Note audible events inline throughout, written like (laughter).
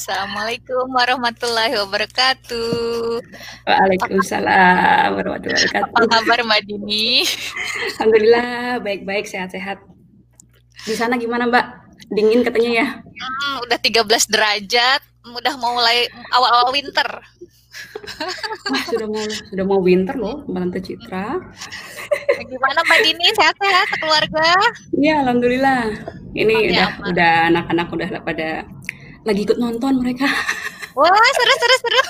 Assalamualaikum warahmatullahi wabarakatuh. Waalaikumsalam warahmatullahi wabarakatuh. Apa kabar Mbak Dini? Alhamdulillah, baik-baik, sehat-sehat. Di sana gimana Mbak? Dingin katanya ya? Hmm, udah 13 derajat, udah mau mulai awal-awal winter. Wah, sudah mau sudah mau winter loh, Mbak Tante Citra. Gimana Mbak Dini? Sehat-sehat keluarga? Iya, alhamdulillah. Ini Aman ya, udah aman. udah anak-anak udah pada lagi ikut nonton mereka. (laughs) Wah, seru seru seru.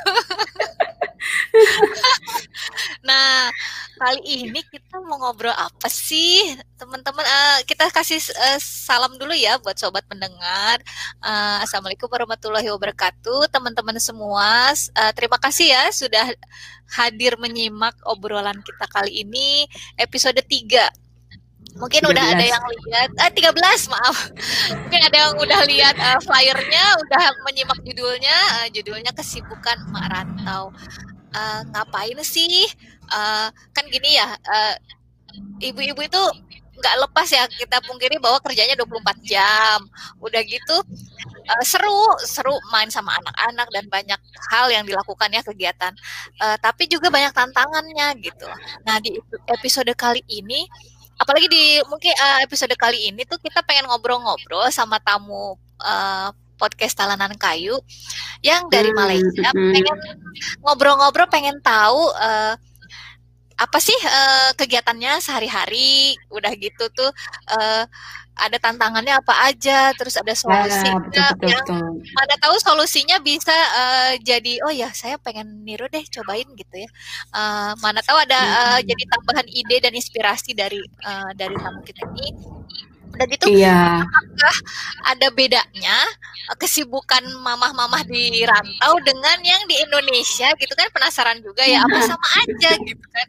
nah, kali ini kita mau ngobrol apa sih, teman-teman? Eh, kita kasih eh, salam dulu ya buat sobat pendengar. Eh, Assalamualaikum warahmatullahi wabarakatuh, teman-teman semua. Eh, terima kasih ya sudah hadir menyimak obrolan kita kali ini episode 3 Mungkin udah ada 13. yang lihat, eh 13 maaf. (laughs) Mungkin ada yang udah lihat eh, flyernya, udah menyimak judulnya, eh, judulnya kesibukan emak rantau. Eh, ngapain sih? Eh, kan gini ya, eh, ibu-ibu itu nggak lepas ya kita pungkiri bahwa kerjanya 24 jam. Udah gitu eh, seru, seru main sama anak-anak dan banyak hal yang dilakukan ya kegiatan. Eh, tapi juga banyak tantangannya gitu. Nah, di episode kali ini apalagi di mungkin eh, episode kali ini tuh kita pengen ngobrol-ngobrol sama tamu eh, podcast Talanan Kayu yang dari Hmm, Malaysia hmm. pengen ngobrol-ngobrol pengen tahu eh, apa sih eh, kegiatannya sehari-hari udah gitu tuh eh, ada tantangannya apa aja terus ada solusi Ah, betul nggak betul yang betul. mana tahu solusinya bisa eh, jadi oh ya saya pengen niru deh cobain gitu ya Eh, mana tahu ada Hmm. jadi tambahan ide dan inspirasi dari eh, dari tamu kita ini udah gitu Iya, ada bedanya eh, kesibukan mamah-mamah di rantau dengan yang di Indonesia gitu kan? Penasaran juga ya apa sama aja gitu kan?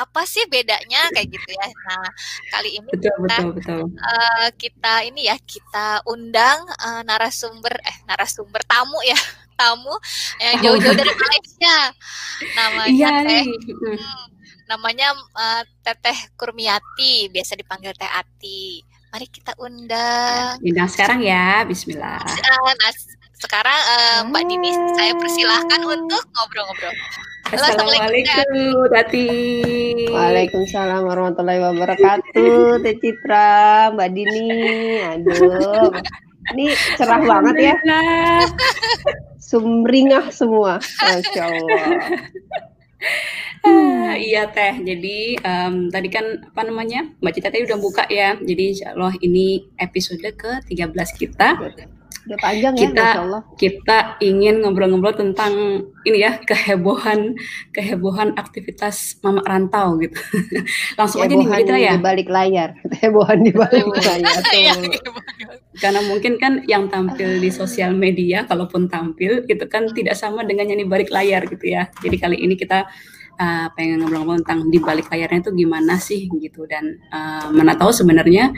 Apa sih bedanya? Kayak gitu ya. Nah kali ini betul kita betul betul. eh, kita ini ya kita undang eh, narasumber eh narasumber tamu ya (laughs) tamu yang jauh-jauh dari Malaysia. Namanya Iya Teh nih. Mm. namanya eh, Teteh Kurmiati biasa dipanggil Teh Ati mari kita undang Undang sekarang ya, Bismillah. Nah sekarang eh, Mbak Dini saya persilahkan untuk ngobrol-ngobrol Halo, Assalamualaikum, Tati. Waalaikumsalam warahmatullahi wabarakatuh, Teh Citra, Mbak Dini. Aduh, ini cerah banget ya, sumringah semua, masya Allah. Ah, (laughs) iya teh. Jadi em, tadi kan apa namanya Mbak Cita tadi udah buka ya. Jadi Insya Allah ini episode ke 13 kita. Udah panjang ya, Kita- masya Allah. Kita ingin ngobrol-ngobrol tentang ini ya kehebohan kehebohan aktivitas mama rantau gitu. (laughs) Langsung aja nih Cita ya. di balik layar, hebohan di balik layar. (laughs) Iya, Tuh. Karena mungkin kan yang tampil di sosial media, kalaupun tampil itu kan tidak sama dengan yang di balik layar gitu ya. Jadi kali ini kita uh, pengen ngobrol-ngobrol tentang di balik layarnya itu gimana sih gitu dan uh, mana tahu sebenarnya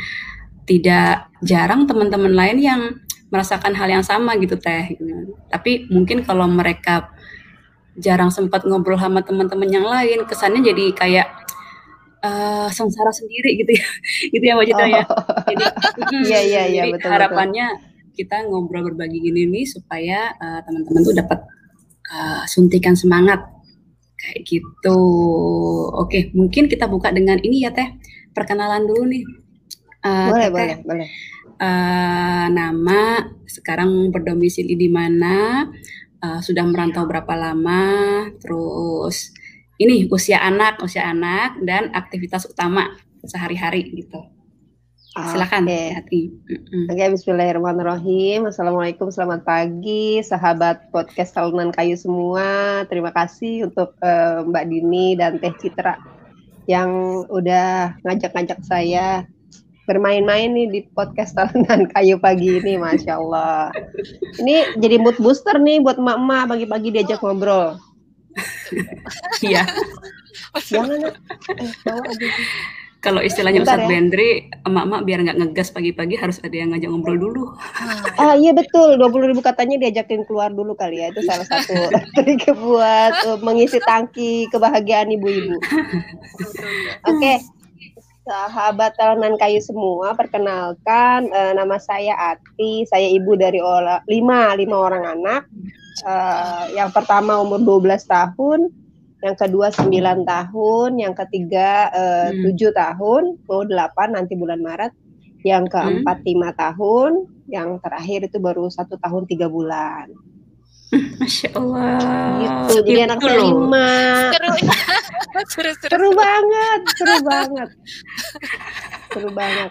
tidak jarang teman-teman lain yang merasakan hal yang sama gitu teh. gitu. Tapi mungkin kalau mereka jarang sempat ngobrol sama teman-teman yang lain, kesannya jadi kayak uh, sengsara sendiri gitu ya, (laughs) gitu ya Mbak Citra ya. Jadi, Iya, iya, iya, jadi betul, harapannya kita ngobrol berbagi gini nih supaya uh, teman-teman tuh dapat uh, suntikan semangat kayak gitu. Oke, mungkin kita buka dengan ini ya Teh. Perkenalan dulu nih. Uh, Boleh, Teteh, boleh, boleh. uh, nama, sekarang berdomisili di mana, uh, sudah merantau berapa lama, terus ini usia anak, usia anak dan aktivitas utama sehari-hari gitu. Silakan, Oke. hati. Mm-mm. Oke, Bismillahirrahmanirrahim. Assalamualaikum, selamat pagi, sahabat podcast Talunan Kayu semua. Terima kasih untuk eh, Mbak Dini dan Teh Citra yang udah ngajak-ngajak saya bermain-main nih di podcast Talunan (laughs) Kayu pagi ini, masya Allah. Ini jadi mood booster nih buat emak-emak pagi-pagi diajak ngobrol. Iya, Jangan, eh, bawa aja. Kalau istilahnya Bentar Ustadz ya. Bendri, emak-emak biar nggak ngegas pagi-pagi harus ada yang ngajak ngobrol dulu. Ah iya betul, 20 ribu katanya diajakin keluar dulu kali ya. Itu salah satu (laughs) trik buat eh, mengisi tangki kebahagiaan ibu-ibu. Oke, sahabat talenan kayu semua, perkenalkan uh, nama saya Ati, saya ibu dari olah, lima, lima orang anak. Uh, yang pertama umur 12 tahun, yang kedua 9 tahun, yang ketiga uh, hmm. 7 tahun, mau 8 nanti bulan Maret, yang keempat hmm. 5 tahun, yang terakhir itu baru satu tahun tiga bulan. Masya Allah. Gitu. Jadi Itu anak saya lima. (laughs) Seru. seru, seru, seru banget, seru banget. Seru banget.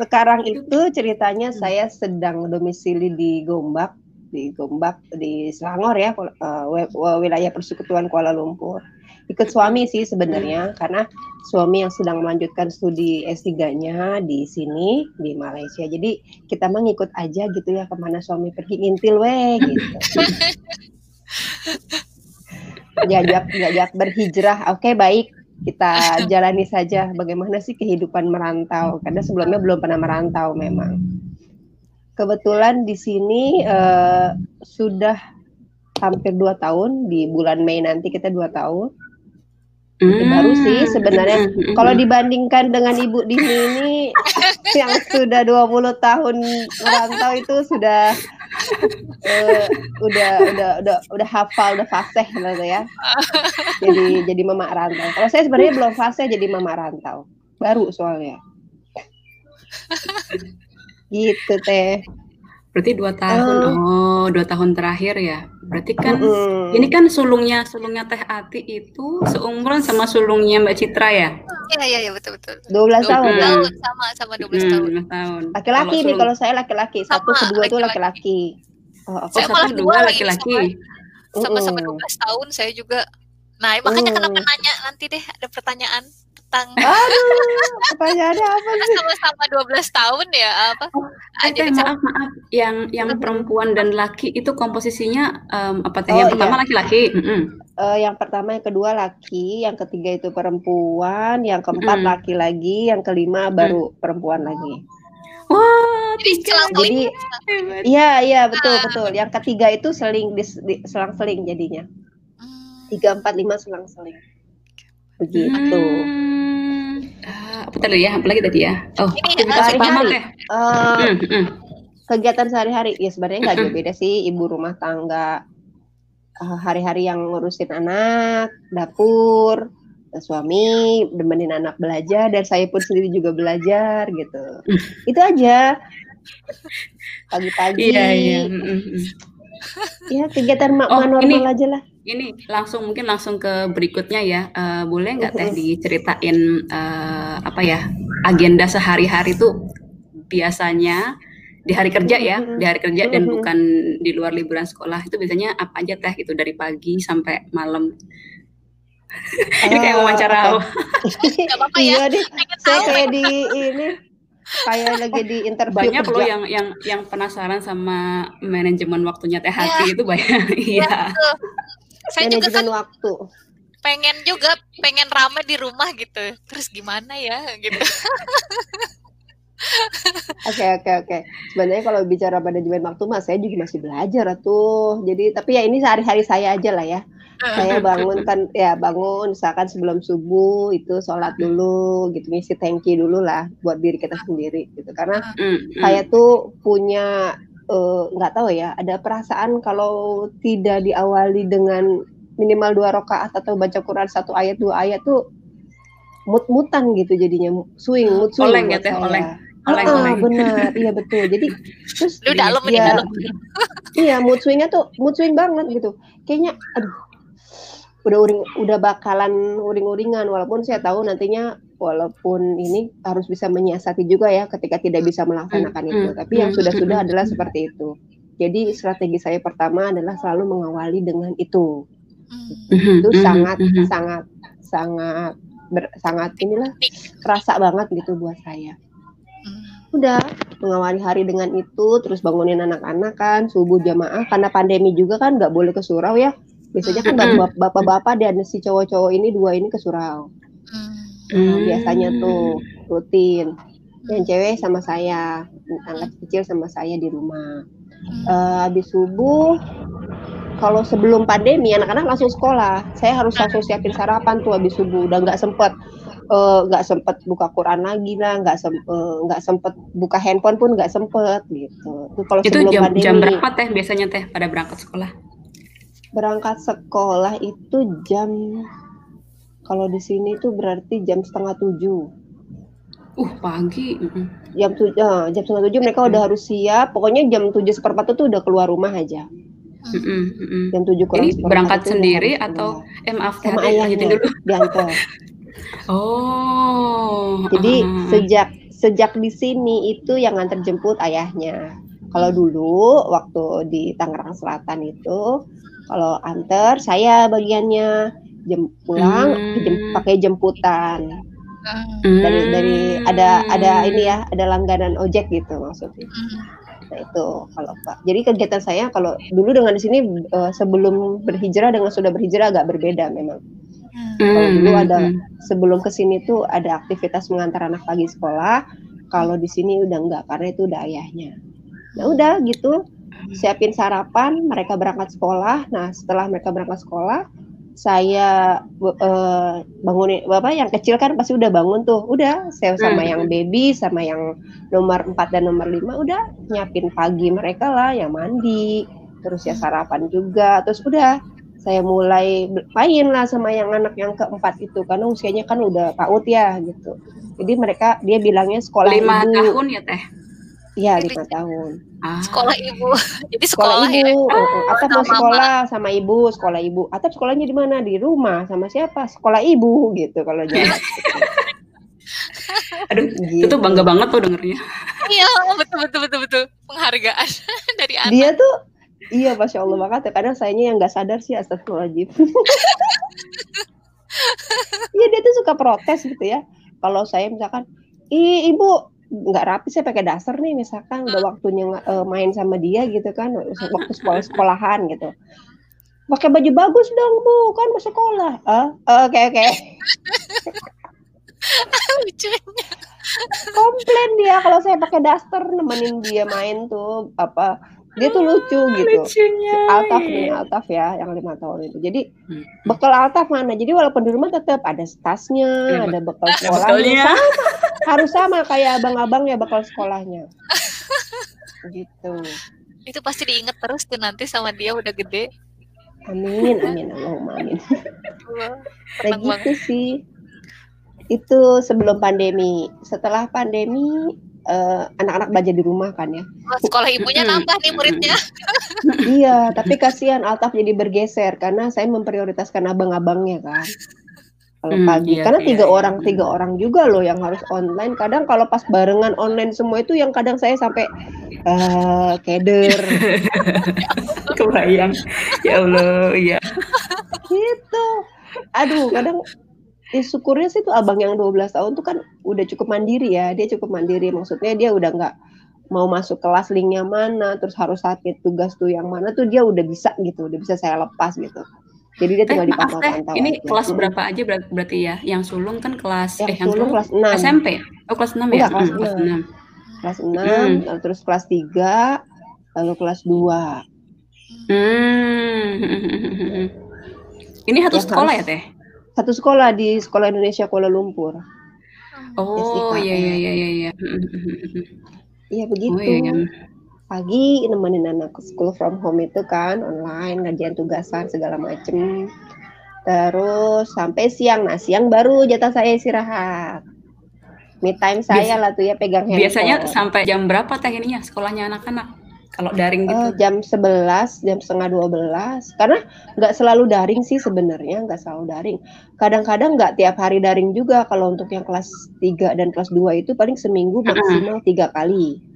Sekarang itu ceritanya saya sedang domisili di Gombak, di Gombak di Selangor ya, uh, wilayah Persekutuan Kuala Lumpur ikut suami sih sebenarnya karena suami yang sedang melanjutkan studi S3-nya di sini di Malaysia. Jadi kita mah ngikut aja gitu ya ke mana suami pergi ngintil weh gitu. (laughs) Jajak jajak berhijrah. Oke, baik. Kita jalani saja bagaimana sih kehidupan merantau karena sebelumnya belum pernah merantau memang. Kebetulan di sini uh, sudah hampir dua tahun di bulan Mei nanti kita dua tahun Hmm. Baru sih sebenarnya hmm, hmm, hmm. kalau dibandingkan dengan Ibu Dini ini (laughs) yang sudah 20 tahun merantau itu sudah uh, udah udah udah udah hafal udah fasih gitu ya. Jadi jadi mama rantau. Kalau saya sebenarnya belum fasih jadi mama rantau. Baru soalnya. Gitu teh. Berarti dua tahun. Uh, oh, dua tahun terakhir ya. Berarti kan uh, ini kan sulungnya sulungnya Teh Ati itu seumuran sama sulungnya Mbak Citra ya? Iya iya ya, betul betul. Dua belas tahun. sama sama dua belas hmm, tahun. Laki-laki nih kalau saya laki-laki. Satu kedua itu laki-laki. Oh, saya oh, satu dua laki-laki. Sama-sama dua belas tahun saya juga. Nah, makanya uh. kenapa nanya nanti deh ada pertanyaan tentang Aduh, pertanyaannya apa sih? Sama-sama 12 tahun ya apa? Oh, Aja maaf maaf yang yang perempuan dan laki itu komposisinya um, apa teh? Oh, yang pertama iya. laki-laki. Mm -hmm. uh, yang pertama yang kedua laki, yang ketiga itu perempuan, yang keempat mm. laki lagi, yang kelima baru mm. perempuan lagi. Wah, jadi Jadi iya iya betul ah. betul. Yang ketiga itu seling di, di selang-seling jadinya. Hmm. Tiga empat lima selang-seling. Begitu. Hmm apa tadi ya? Apalagi tadi ya? Oh, aktivitas utama teh. Uh, hmm, hmm. Kegiatan sehari-hari ya sebenarnya nggak jauh beda sih ibu rumah tangga uh, hari-hari yang ngurusin anak, dapur, suami demenin anak belajar dan saya pun sendiri juga belajar gitu. Itu aja. Pagi-pagi. Iya, iya. Ya kegiatan mak oh, normal ini. aja lah ini langsung mungkin langsung ke berikutnya ya. Uh, boleh nggak teh diceritain uh, apa ya agenda sehari-hari tuh biasanya di hari kerja ya, di hari kerja dan bukan di luar liburan sekolah itu biasanya apa aja teh gitu dari pagi sampai malam. (laughs) ini kayak ah, wawancara. (laughs) Gak apa-apa ya. Iya deh, saya kayak di ini kayak lagi di interview banyak kerja. loh yang yang yang penasaran sama manajemen waktunya teh hati ya. itu banyak (laughs) iya ya, saya juga kan waktu pengen juga pengen rame di rumah gitu terus gimana ya gitu (laughs) Oke oke oke. Sebenarnya kalau bicara manajemen waktu mas, saya juga masih belajar tuh. Jadi tapi ya ini sehari-hari saya aja lah ya. Saya bangun kan ya bangun misalkan sebelum subuh itu sholat dulu gitu ngisi thank you dulu lah buat diri kita sendiri gitu. Karena saya tuh punya nggak uh, tahu ya ada perasaan kalau tidak diawali dengan minimal dua rakaat atau baca Quran satu ayat dua ayat tuh mut-mutan gitu jadinya swing mood swing oleng ya teh? oleng oleng, ah, oleng. benar. Iya betul. Jadi (laughs) terus lu dalam ya, dalam. iya mood swingnya tuh mood swing banget gitu. Kayaknya aduh udah uring udah bakalan uring-uringan walaupun saya tahu nantinya walaupun ini harus bisa menyiasati juga ya ketika tidak bisa melaksanakan hmm. itu. hmm. tapi yang hmm. sudah-sudah (laughs) adalah seperti itu. Jadi strategi saya pertama adalah selalu mengawali dengan itu. Itu sangat sangat sangat ber, sangat inilah terasa banget gitu buat saya. Udah mengawali hari dengan itu terus bangunin anak-anak kan subuh jamaah karena pandemi juga kan nggak boleh ke surau ya. Biasanya kan bapak-bapak dan si cowok-cowok ini dua ini ke surau hmm. biasanya tuh rutin yang cewek sama saya anak kecil sama saya di rumah uh, habis subuh kalau sebelum pandemi anak-anak langsung sekolah saya harus langsung siapin sarapan tuh habis subuh udah nggak sempet eh, nggak sempet buka Quran lagi lah, nggak sem eh, nggak sempet buka handphone pun nggak sempet gitu. Itu kalau Itu sebelum jam, pandemi. jam berapa teh biasanya teh pada berangkat sekolah? Berangkat sekolah itu jam kalau di sini tuh berarti jam setengah tujuh. Uh pagi. Jam tujuh, jam setengah tujuh mereka udah harus siap. Pokoknya jam tujuh seperempat itu udah keluar rumah aja. Mm-mm, mm-mm. Jam tujuh kurang Ini berangkat itu sendiri atau eh maaf sama ayahnya dulu. diantar. (laughs) Oh. Jadi ah. sejak sejak di sini itu yang nganter jemput ayahnya. Kalau dulu waktu di Tangerang Selatan itu kalau anter saya bagiannya jem pulang Hmm. jem- pakai jemputan Hmm. dari dari ada ada ini ya ada langganan ojek gitu maksudnya. Hmm. Nah itu kalau Pak. Jadi kegiatan saya kalau dulu dengan di sini eh, sebelum berhijrah dengan sudah berhijrah agak berbeda memang. Hmm. Kalau dulu ada hmm. sebelum ke sini tuh ada aktivitas mengantar anak pagi sekolah. Kalau di sini udah enggak karena itu udah ayahnya. Nah udah gitu siapin sarapan, mereka berangkat sekolah. Nah setelah mereka berangkat sekolah, saya eh, bangunin bapak yang kecil kan pasti udah bangun tuh. Udah saya sama Hmm. yang baby sama yang nomor 4 dan nomor 5 udah nyiapin pagi mereka lah yang mandi, terus ya sarapan juga. Terus udah saya mulai main lah sama yang anak yang keempat itu karena usianya kan udah PAUD ya gitu. Jadi mereka dia bilangnya sekolah lima ibu. tahun ya teh. Iya lima tahun. Ah. Sekolah ibu. (laughs) Jadi Sekolah, sekolah, ya. ibu. Uh, Atap mau sama sekolah sama ibu, sekolah ibu. Atap sekolahnya di mana? Di rumah sama siapa? Sekolah ibu gitu kalau jalan. (laughs) Aduh, Gitu. itu bangga banget tuh dengernya. Iya, betul betul betul betul. Penghargaan (laughs) dari anak. Dia tuh iya masya Allah banget ya. Kadang sayanya yang nggak sadar sih astagfirullahaladzim. Iya dia tuh suka protes gitu ya. Kalau saya misalkan, ih ibu nggak rapi saya pakai dasar nih misalkan udah waktunya eh, main sama dia gitu kan waktu sekolah sekolahan gitu. Pakai baju bagus dong bu kan mau sekolah. Ah oke oke. (laughs) Lucunya. komplain dia kalau saya pakai daster nemenin dia main tuh apa dia tuh lucu gitu. Lucunya. Altaf nih Altaf ya yang lima tahun itu. Jadi Hmm. bekal Altaf mana? Jadi walaupun di rumah tetap ada tasnya Ada ada bekal bekalnya. sama harus sama kayak abang-abang ya bekal sekolahnya. Gitu. Itu pasti diinget terus tuh nanti sama dia udah gede. amin amin Allahumma amin. Kayak gitu sih. Itu sebelum pandemi. Setelah pandemi eh, anak-anak belajar di rumah kan ya. Sekolah ibunya nambah nih muridnya. iya tapi kasihan Altaf jadi bergeser karena saya memprioritaskan abang-abangnya kan kalau Hmm, pagi iya, karena iya, tiga iya. orang tiga orang juga loh yang harus online kadang kalau pas barengan online semua itu yang kadang saya sampai eh keder (laughs) Kebayang. Ya Allah, iya. gitu aduh kadang ya syukurnya sih tuh abang yang 12 tahun tuh kan udah cukup mandiri ya dia cukup mandiri maksudnya dia udah nggak mau masuk kelas linknya mana terus harus sakit tugas tuh yang mana tuh dia udah bisa gitu udah bisa saya lepas gitu jadi dia Eh, tinggal maaf teh, dipantau-pantau ini aja. kelas Mm. berapa aja ber- berarti ya? Yang sulung kan kelas yang eh yang sulung sulung kelas 6 SMP. Oh, kelas 6 ya? Enggak, kelas Hmm, kelas enam. 6. kelas 6 Hmm. lalu terus kelas 3 lalu kelas 2 Hmm. (laughs) Ini satu Yang sekolah ya, harus- Teh? satu sekolah di sekolah Indonesia Kuala Lumpur Oh, iya iya iya iya iya. iya begitu Oh, iya iya. Pagi nemenin anak ke school from home itu kan online ngerjain tugasan segala macem. Terus sampai siang. Nah siang baru jatah saya istirahat. Me time saya Biasa- lah tuh ya pegang handphone. Biasanya sampai jam berapa Teh ininya sekolahnya anak-anak? Kalau daring gitu. Eh, jam 11, jam setengah 12 karena nggak selalu daring sih sebenarnya nggak selalu daring. Kadang-kadang nggak tiap hari daring juga. Kalau untuk yang kelas 3 dan kelas 2 itu paling seminggu maksimal tiga kali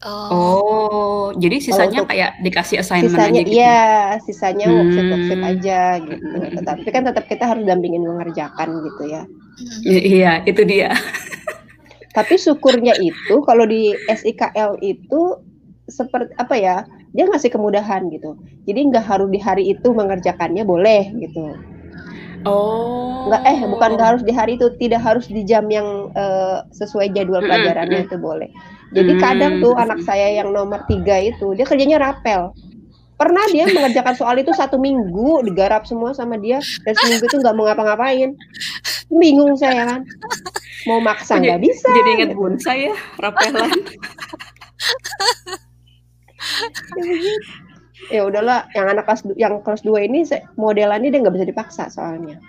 Oh. Oh, jadi sisanya untuk- kayak dikasih assignment sisanya aja gitu. iya sisanya Hmm. worksheet worksheet aja gitu tetapi kan tetap kita harus dampingin mengerjakan gitu ya Hmm. I- Iya, itu dia. (laughs) tapi syukurnya itu kalau di SIKL itu seperti apa ya dia ngasih kemudahan gitu jadi nggak harus di hari itu mengerjakannya boleh gitu Oh. nggak eh bukan nggak harus di hari itu tidak harus di jam yang eh, sesuai jadwal Mm-mm, pelajarannya itu boleh jadi Hmm. kadang tuh anak saya yang nomor tiga itu dia kerjanya rapel. Pernah dia (laughs) mengerjakan soal itu satu minggu digarap semua sama dia dan seminggu itu nggak mau ngapa-ngapain. Bingung saya kan. Mau maksa nggak bisa jadi inget bun saya rapelan. (laughs) (laughs) Ya udahlah yang anak kelas yang kelas 2 ini modelannya dia nggak bisa dipaksa soalnya.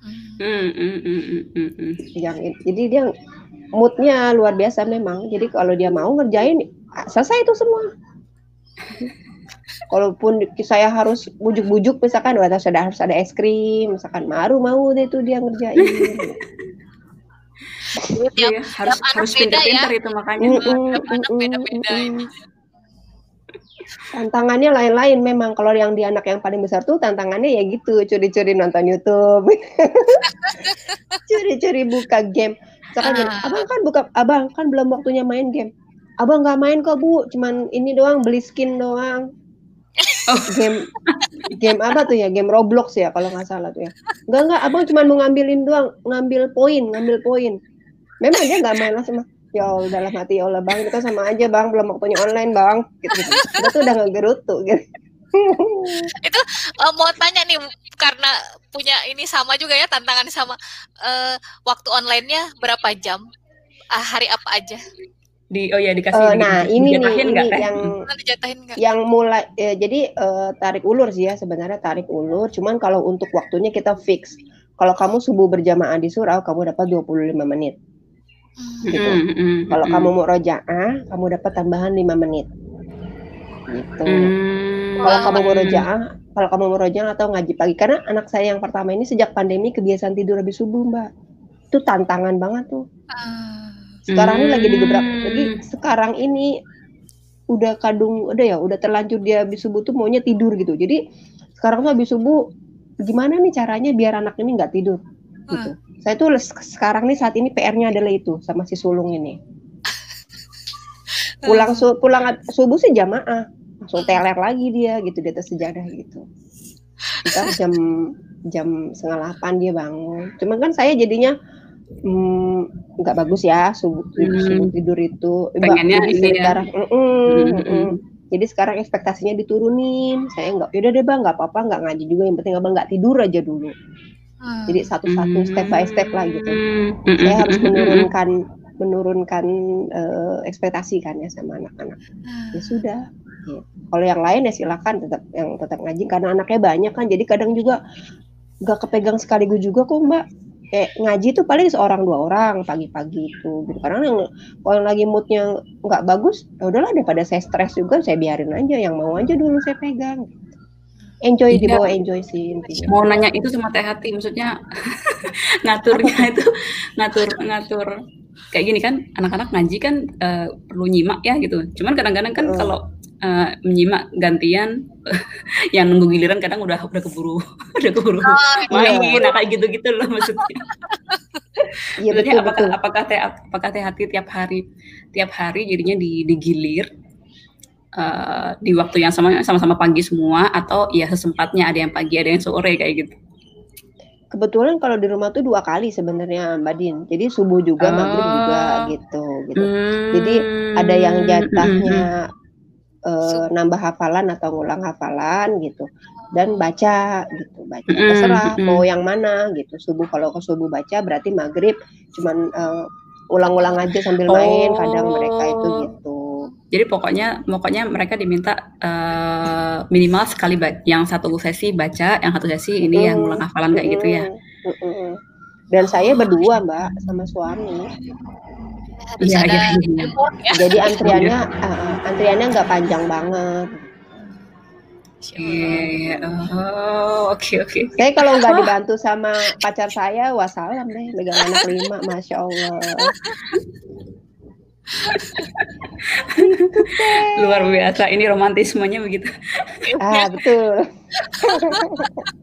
Hmm, hmm, hmm, hmm, hmm, hmm. yang jadi dia moodnya luar biasa memang jadi kalau dia mau ngerjain selesai itu semua Kalaupun saya harus bujuk-bujuk misalkan wah sudah harus ada es krim, misalkan maru mau deh itu dia ngerjain. Iya, ya, harus harus pintar-pintar ya. itu makanya. Mm -mm, beda-beda. Tantangannya lain-lain memang. Kalau yang di anak yang paling besar tuh tantangannya ya gitu, curi-curi nonton YouTube. (laughs) Curi-curi buka game. Misalkan uh. abang kan buka, abang kan belum waktunya main game. Abang nggak main kok bu, cuman ini doang beli skin doang. Oh. game game apa tuh ya? Game Roblox ya kalau nggak salah tuh ya. Enggak enggak, abang cuma mau ngambilin doang, ngambil poin, ngambil poin. Memang dia nggak main langsung ya Allah dalam hati ya Allah bang kita sama aja bang belum waktunya online bang gitu, gitu. kita tuh udah ngegerutu gitu itu uh, mau tanya nih karena punya ini sama juga ya tantangan sama uh, waktu onlinenya berapa jam? Uh, hari apa aja? Di oh ya dikasih uh, nah di, ini nih ini gak, yang (laughs) gak? yang mulai ya, jadi uh, tarik ulur sih ya sebenarnya tarik ulur. Cuman kalau untuk waktunya kita fix. Kalau kamu subuh berjamaah di surau kamu dapat 25 menit. Gitu. Mm, -hmm. kalau mm. kamu mau rojaah kamu dapat tambahan 5 menit. Gitu. Mm. Kalau kamu mau rojaah kalau kamu mau rojaah atau ngaji pagi. Karena anak saya yang pertama ini sejak pandemi kebiasaan tidur habis subuh mbak. Itu tantangan banget tuh. Uh sekarang hmm. ini lagi digebrak lagi sekarang ini udah kadung udah ya udah terlanjur dia habis subuh tuh maunya tidur gitu. Jadi sekarang tuh habis subuh gimana nih caranya biar anak ini nggak tidur? Gitu. Hmm. saya tuh sekarang nih saat ini PR-nya adalah itu sama si sulung ini. (laughs) Pulang su pulang subuh sih jamaah langsung teler lagi dia gitu di atas sejadah gitu kita jam jam setengah delapan dia bangun cuman kan saya jadinya Hmm, nggak hmm, bagus ya subuh, hmm. tidur itu pengennya ini ya. darah mm -mm, mm -mm. jadi sekarang ekspektasinya diturunin saya nggak yaudah deh bang nggak apa-apa nggak ngaji juga yang penting abang nggak tidur aja dulu hmm. jadi satu-satu step by step lah gitu hmm. saya harus menurunkan menurunkan uh, ekspektasi kan ya sama anak-anak hmm. ya sudah ya. kalau yang lain ya silakan tetap yang tetap ngaji karena anaknya banyak kan jadi kadang juga nggak kepegang sekaligus juga kok mbak kayak ngaji tuh paling seorang dua orang pagi-pagi itu gitu karena yang kalau yang lagi moodnya nggak bagus ya udahlah daripada saya stres juga saya biarin aja yang mau aja dulu saya pegang enjoy iya. dibawa enjoy sih intinya. mau nanya itu sama teh hati maksudnya (laughs) ngaturnya (laughs) itu ngatur ngatur kayak gini kan anak-anak ngaji kan uh, perlu nyimak ya gitu cuman kadang-kadang kan uh. kalau uh, menyimak gantian (laughs) yang nunggu giliran kadang udah udah keburu (laughs) udah keburu oh, main iya. nah, kayak gitu-gitu loh maksudnya. Iya betul, apakah betul. apakah teh apakah teh hati tiap hari tiap hari jadinya di, digilir uh, di waktu yang sama sama-sama pagi semua atau ya sesempatnya ada yang pagi ada yang sore kayak gitu. Kebetulan kalau di rumah tuh dua kali sebenarnya Mbak Din. Jadi subuh juga, oh. maghrib juga gitu gitu. Hmm. Jadi ada yang jatahnya uh, nambah hafalan atau ngulang hafalan gitu. Dan baca gitu baca terserah mm, mau yang mana gitu. Subuh kalau ke subuh baca berarti maghrib cuman uh, ulang-ulang aja sambil main kadang mereka itu oh. gitu. Jadi pokoknya pokoknya mereka diminta uh, minimal sekali yang satu sesi baca yang satu sesi ini mm, yang ulang hafalan kayak mm, gitu ya. mm, mm, dan saya berdua mbak sama suami harus ya, ada ya, ya. ya. Jadi (laughs) antriannya uh, antriannya nggak panjang banget. Iya, oh, oke okay, oke. Okay. Saya kalau nggak dibantu sama pacar saya, wassalam deh, megang anak lima, masya Allah. Luar biasa, ini romantismenya begitu. Ah betul. (laughs)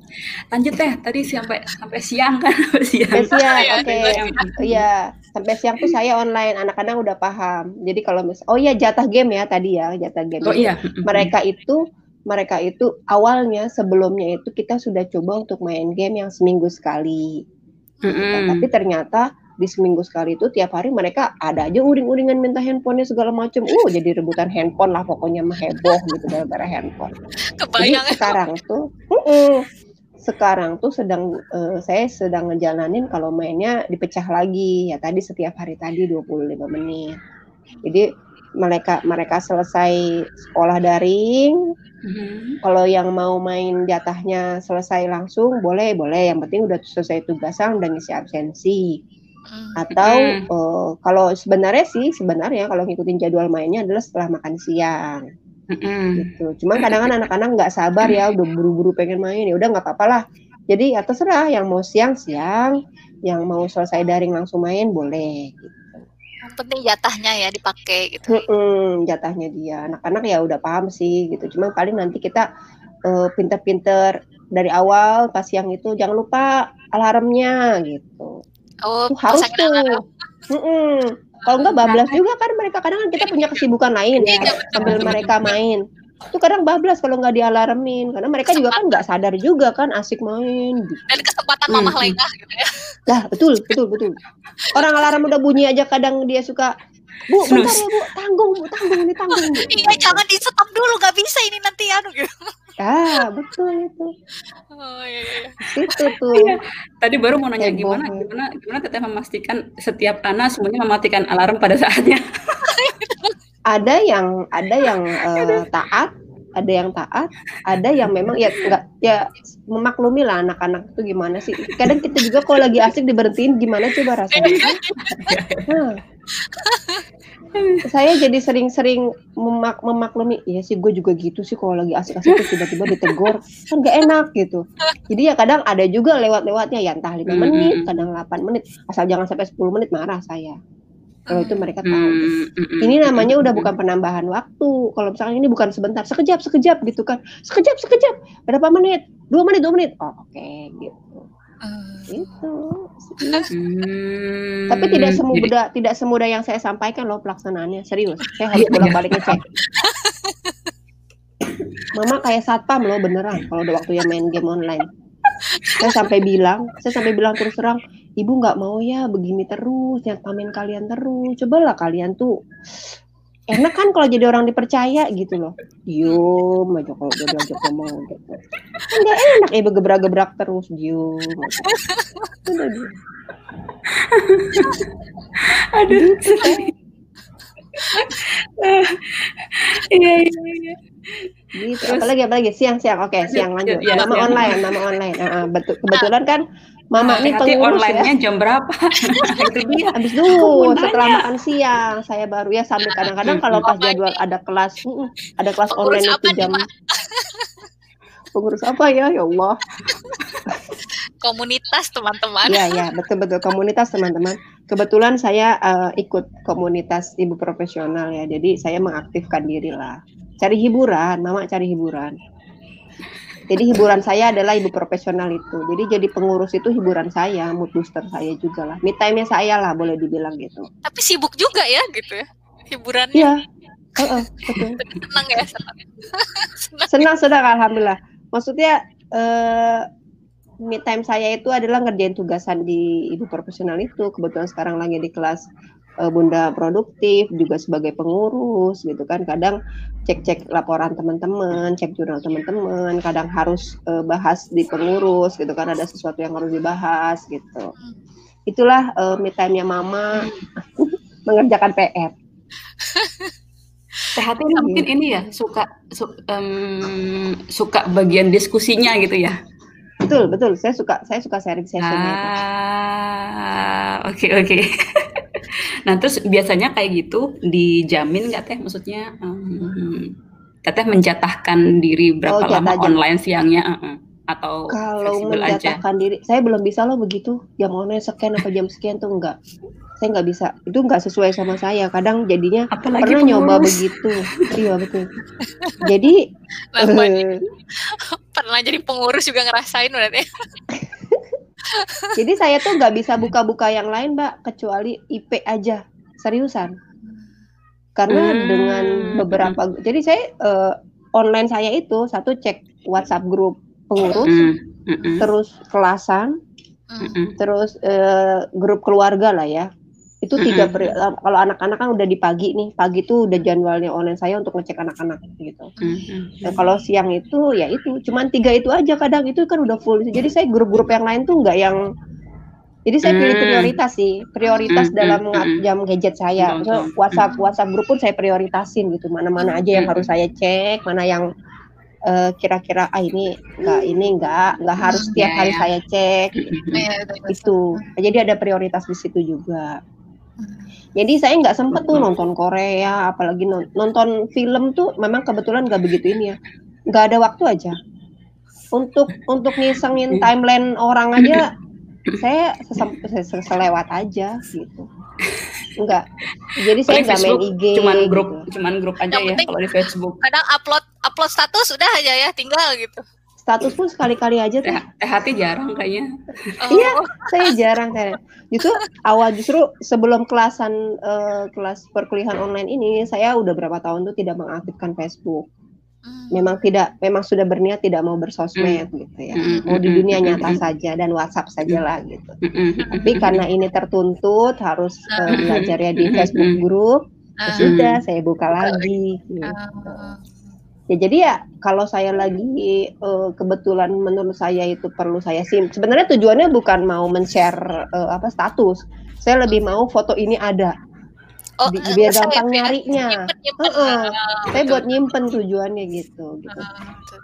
Lanjut teh, tadi sampai sampai siang kan? Sampai siang. Sampai siang, oke. Okay. Iya, sampai siang tuh saya online, anak-anak udah paham. Jadi kalau mis, oh iya jatah game ya tadi ya, jatah game. Oh iya. Mereka itu mereka itu awalnya sebelumnya itu kita sudah coba untuk main game yang seminggu sekali. Mm -hmm. Tapi ternyata di seminggu sekali itu tiap hari mereka ada aja uring-uringan minta handphonenya segala macam. Uh, jadi rebutan handphone lah pokoknya mah heboh gitu gara-gara handphone. Kebayang Jadi sekarang tuh, uh-uh, sekarang tuh sedang uh, saya sedang ngejalanin kalau mainnya dipecah lagi ya tadi setiap hari tadi 25 menit. Jadi mereka mereka selesai sekolah daring, Mhm. kalau yang mau main jatahnya selesai langsung boleh boleh yang penting udah selesai tugasan dan ngisi absensi Hmm. atau Mhm. eh, kalau sebenarnya sih sebenarnya kalau ngikutin jadwal mainnya adalah setelah makan siang Mhm. gitu cuman kadang kan anak-anak nggak sabar ya udah buru-buru pengen main ya udah nggak apa-apa lah jadi ya terserah yang mau siang siang yang mau selesai daring langsung main boleh gitu. Yang penting jatahnya ya dipakai gitu. Mm-mm, jatahnya dia anak-anak ya udah paham sih gitu cuma paling nanti kita eh, pinter-pinter dari awal pas siang itu jangan lupa alarmnya gitu Oh, tuh harus tuh. Mm-mm. Kalau enggak bablas juga kan mereka kadang kan kita punya kesibukan lain ya Iya, sambil mereka main itu kadang bablas kalau nggak dialarmin karena mereka juga kan nggak sadar juga kan asik main. Dan kesempatan mamah hmm. lengah gitu ya. Lah, betul, betul, betul. Orang alarm udah bunyi aja kadang dia suka, Bu, bentar ya, Bu, tanggung, Bu, tanggung, ini tanggung, Bu. Iya, jangan di stop dulu, nggak bisa ini nanti anu gitu. Ah, betul itu. Oh, iya, iya. Itu tuh. Iya. Tadi baru mau nanya Heboh, gimana gimana gimana teteh memastikan setiap anak semuanya mematikan alarm pada saatnya. (laughs) Ada yang ada yang eh, taat, ada yang taat, ada yang memang ya enggak ya memaklumi lah anak-anak itu gimana sih. Kadang kita juga kalau lagi asik diberhentiin gimana coba rasanya. (laughs) Nah. Saya jadi sering-sering memak memaklumi iya sih gue juga gitu sih kalau lagi asik-asik tiba-tiba ditegur kan gak enak gitu. Jadi ya kadang ada juga lewat-lewatnya ya entah lima Hmm. menit kadang 8 menit asal jangan sampai 10 menit marah saya. Kalau itu mereka tahu. Hmm, mm, mm, ini namanya udah bukan penambahan waktu. Kalau misalnya ini bukan sebentar sekejap sekejap gitu kan. Sekejap sekejap berapa menit? Dua menit dua menit. Oh oke gitu Hmm. gitu Hmm, Tapi tidak jadi- semudah tidak semudah yang saya sampaikan loh pelaksanaannya. Serius. Saya harus Iya, bolak-balik ngecek. Mama kayak satpam loh beneran kalau udah waktunya main game online. Saya sampai bilang, saya sampai bilang terus terang, ibu nggak mau ya begini terus, nyatamin kalian terus. Cobalah kalian tuh enak kan kalau jadi orang dipercaya gitu loh. Diem aja kalau udah diajak ngomong gitu. Kan nggak enak ya gebrak-gebrak terus diem. aja. Udah diem. Aduh. Iya iya iya. Gitu. Apalagi apalagi siang siang. Oke, siang lanjut. Mama siang. online, mama online. Betul kebetulan kan mama ini pengurus ya. online-nya jam berapa? (laughs) itu dia. Habis dulu setelah makan siang saya baru ya sambil kadang-kadang kalau pas jadwal ada kelas ada kelas Pengurus online itu nih, jam Mak? (laughs) pengurus apa ya ya Allah (laughs) Komunitas teman-teman. ya ya betul betul komunitas teman-teman kebetulan saya eh, ikut komunitas ibu profesional ya jadi saya mengaktifkan diri lah cari hiburan mama cari hiburan jadi hiburan saya adalah ibu profesional itu jadi jadi pengurus itu hiburan saya mood booster saya juga lah me time nya saya lah boleh dibilang gitu Tapi sibuk juga ya gitu ya. Hiburannya iya betul (laughs) tenang ya. senang. Senang. (laughs) senang senang alhamdulillah maksudnya eh me time saya itu adalah ngerjain tugasan di ibu profesional itu kebetulan sekarang lagi di kelas bunda produktif juga sebagai pengurus gitu kan. Kadang cek-cek laporan teman-teman cek jurnal teman-teman kadang harus eh, bahas di pengurus gitu kan. Ada sesuatu yang harus dibahas gitu. Itulah eh, me time-nya mama (laughs) mengerjakan PR Sehatnya mungkin ini ya suka su- em, suka bagian diskusinya gitu ya. Betul betul saya suka saya suka sharing sessionnya. Ah, oke oke. (laughs) nah terus biasanya kayak gitu dijamin nggak teh? Maksudnya em, teteh menjatahkan diri berapa Oh, lama jam. online siangnya eh, eh. atau Kalau aja? menjatahkan diri, saya belum bisa loh begitu. Jam online sekian apa jam sekian tuh enggak. Saya nggak bisa. Itu nggak sesuai sama saya. Kadang jadinya Apalagi pernah nyoba pengurus. begitu. Iya betul. Jadi (laughs) eh, pernah jadi pengurus juga ngerasain berarti. (laughs) jadi saya tuh nggak bisa buka-buka yang lain, Mbak, kecuali IP aja. Seriusan. Karena Hmm. dengan beberapa jadi saya eh, online saya itu satu cek WhatsApp grup pengurus, Hmm, mm, mm. terus kelasan, Hmm. terus eh, grup keluarga lah ya. Itu tiga peri- kalau anak-anak kan udah di pagi nih, pagi tuh udah jadwalnya online saya untuk ngecek anak-anak gitu. Dan kalau siang itu ya itu cuman tiga itu aja kadang itu kan udah full. Jadi saya grup-grup yang lain tuh nggak yang jadi saya pilih Hmm. prioritas sih, prioritas Hmm, dalam jam gadget saya. Maksudnya. WhatsApp WhatsApp grup pun saya prioritasin gitu, mana-mana aja yang Hmm. harus saya cek, mana yang eh, kira-kira ah ini enggak ini enggak enggak harus setiap ya, hari ya. saya cek. Iya, itu. Jadi ada prioritas di situ juga. Jadi saya nggak sempet tuh nonton Korea, apalagi non- nonton film tuh memang kebetulan nggak begitu ini ya, nggak ada waktu aja. Untuk untuk ngisengin timeline orang aja, (clears throat) saya sesem- selewat aja gitu. Enggak. Jadi saya nggak main IG. cuman grup gitu. cuman grup aja Yang ya kalau di Facebook. Kadang upload upload status udah aja ya, tinggal gitu. Status pun sekali-kali aja tuh. Teh, teh hati jarang kayaknya. Oh, (laughs) Iya. Saya jarang kayak. Justru awal justru sebelum kelasan eh, kelas perkuliahan online ini, saya udah berapa tahun tuh tidak mengaktifkan Facebook. Hmm. memang tidak memang sudah berniat tidak mau bersosmed gitu ya Mm, mau di dunia nyata saja dan WhatsApp saja lah gitu tapi karena ini tertuntut harus eh, belajar ya di Facebook grup ya Ah, sudah saya buka lagi gitu. Ya jadi ya kalau saya lagi eh, kebetulan menurut saya itu perlu saya sim sebenarnya tujuannya bukan mau men-share eh, apa status saya lebih mau foto ini ada Oh, Bi- eh, biar save gampang ya. nyarinya. Nyimpen, nyimpen. Heeh. Ah, saya buat nyimpen tujuannya gitu gitu betul.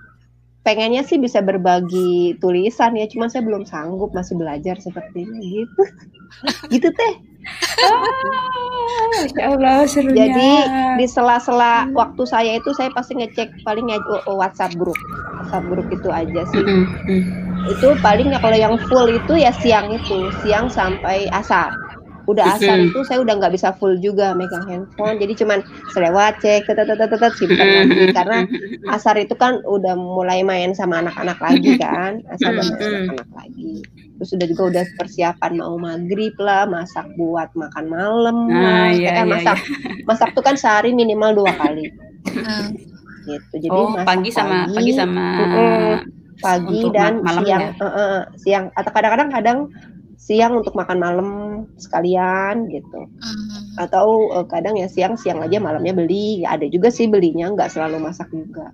Pengennya sih bisa berbagi tulisan ya, cuman saya belum sanggup masih belajar sepertinya gitu. (laughs) gitu teh. Masya Allah serunya. Jadi di sela-sela waktu saya itu saya pasti ngecek paling ya oh, oh, WhatsApp grup. WhatsApp grup itu aja sih. Mm-mm. Mm. Itu paling ya kalau yang full itu ya siang itu, siang sampai asar. Udah asar itu saya udah nggak bisa full juga megang handphone, jadi cuman selewat cek, tetet tetet tetet simpan lagi. Karena asar itu kan udah mulai main sama anak-anak lagi kan. Asar udah main sama Mm-mm. anak lagi. Terus udah juga udah persiapan mau maghrib lah masak buat makan malam Ah, lah. iya, Eh, iya, masak (laughs) masak tuh kan sehari minimal dua kali. Gitu. Jadi Oh, masak pagi sama pagi sama Mm-mm. pagi untuk dan ma- malam siang ya? eh, eh, siang. Atau kadang-kadang kadang siang untuk makan malam sekalian gitu. Hmm. atau eh, kadang ya siang siang aja malamnya beli. Ada juga sih belinya nggak selalu masak juga.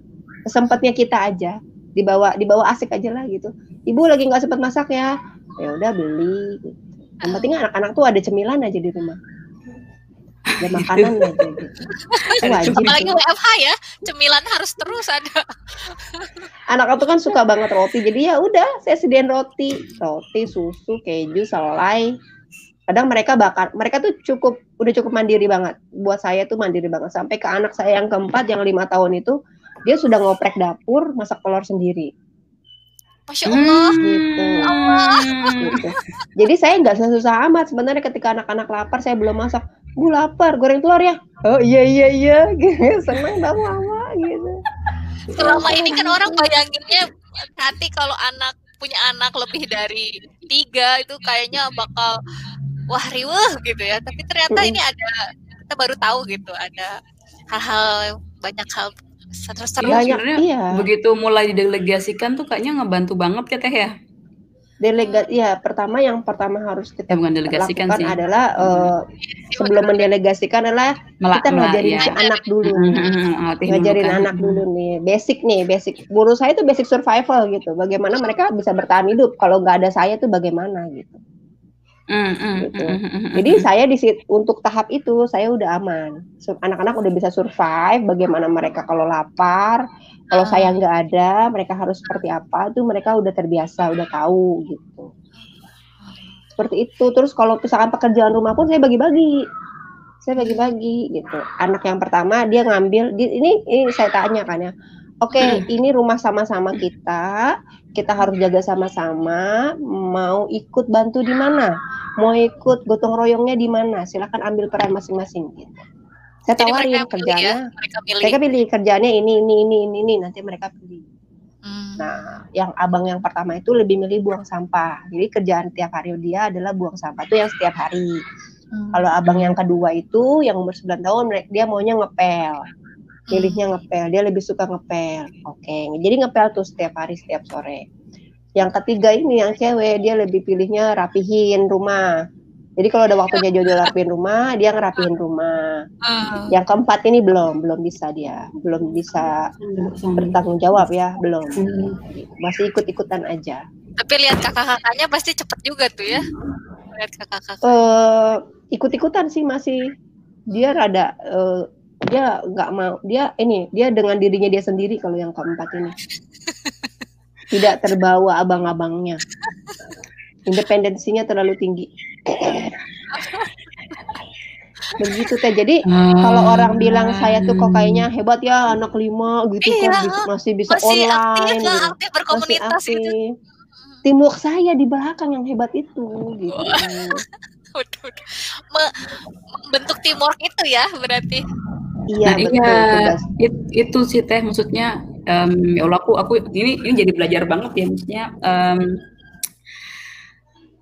Sempatnya kita aja dibawa dibawa asik aja lah gitu. Ibu lagi nggak sempat masak ya. Ya udah beli gitu. yang penting anak-anak tuh ada cemilan aja di rumah ada makanan gitu Ada (laughs) wajib Apalagi. WFH ya, cemilan harus terus ada. anak aku kan suka banget roti jadi ya udah saya sediain roti roti susu keju selai kadang mereka bakar mereka tuh cukup udah cukup mandiri banget buat saya tuh mandiri banget sampai ke anak saya yang keempat yang lima tahun itu dia sudah ngoprek dapur masak telur sendiri Masya Allah. Gitu. Hmm. gitu jadi saya nggak susah amat sebenarnya ketika anak-anak lapar saya belum masak gue lapar goreng telur ya oh iya iya iya gitu (laughs) seneng dong mama gitu Selama ini kan orang bayanginnya hati kalau anak punya anak lebih dari tiga itu kayaknya bakal wah riweh gitu ya. Tapi ternyata ini ada kita baru tahu gitu ada hal-hal banyak hal seru-seru. Iya, iya Begitu mulai didelegasikan tuh kayaknya ngebantu banget ya teh ya. Delegat ya pertama yang pertama harus kita Ya bukan delegasikan lakukan sih. adalah eh, sebelum mendelegasikan adalah kita ngajarin ya. si anak dulu. Dulu ngajarin kan. anak dulu nih. Basic nih basic. Guru saya itu basic survival gitu. Bagaimana mereka bisa bertahan hidup? Kalau nggak ada saya tuh bagaimana gitu Mm, mm, Gitu. mm, mm, mm, jadi saya di untuk tahap itu saya udah aman. Anak-anak udah bisa survive bagaimana mereka kalau lapar kalau saya nggak ada mereka harus seperti apa tuh mereka udah terbiasa udah tahu gitu. Seperti itu. Terus kalau misalkan pekerjaan rumah pun saya bagi-bagi. Saya bagi-bagi gitu. Anak yang pertama dia ngambil ini ini saya tanya kan ya oke Hmm. ini rumah sama-sama kita kita harus jaga sama-sama mau ikut bantu di mana mau ikut gotong royongnya di mana silakan ambil peran masing-masing gitu saya tawarin mereka pilih kerjanya ya, mereka pilih. mereka pilih kerjaannya ini ini ini ini, ini. nanti mereka pilih Hmm. Nah, yang abang yang pertama itu lebih milih buang sampah. Jadi kerjaan tiap hari dia adalah buang sampah itu yang setiap hari. Hmm. Kalau abang yang kedua itu yang umur 9 tahun dia maunya ngepel. Milihnya ngepel, dia lebih suka ngepel. Oke, jadi ngepel tuh setiap hari setiap sore. Yang ketiga ini yang cewek dia lebih pilihnya rapihin rumah. Jadi kalau ada waktunya jodoh rapihin rumah, dia ngerapihin rumah. Ah. Yang keempat ini belum, belum bisa dia, belum bisa bertanggung jawab ya, belum. Hmm. Masih ikut-ikutan aja. Tapi lihat kakak-kakaknya pasti cepet juga tuh ya. Lihat kakak-kakak. eh ikut-ikutan sih masih dia rada eh, dia nggak mau dia ini dia dengan dirinya dia sendiri kalau yang keempat ini. Tidak terbawa abang-abangnya. Independensinya terlalu tinggi. Begitu teh. Jadi kalau orang bilang saya tuh kok kayaknya hebat ya anak lima gitu Iya, kok bi- masih bisa Masih aktif online lah, gitu. aktif masih berkomunitas aktif. Gitu. teamwork saya di belakang yang hebat itu gitu. (laughs) Waduh, membentuk teamwork itu ya berarti. Iya Nah, betul iya, tugas it- itu sih teh maksudnya em, ya Allah aku aku ini ini jadi belajar banget ya maksudnya em,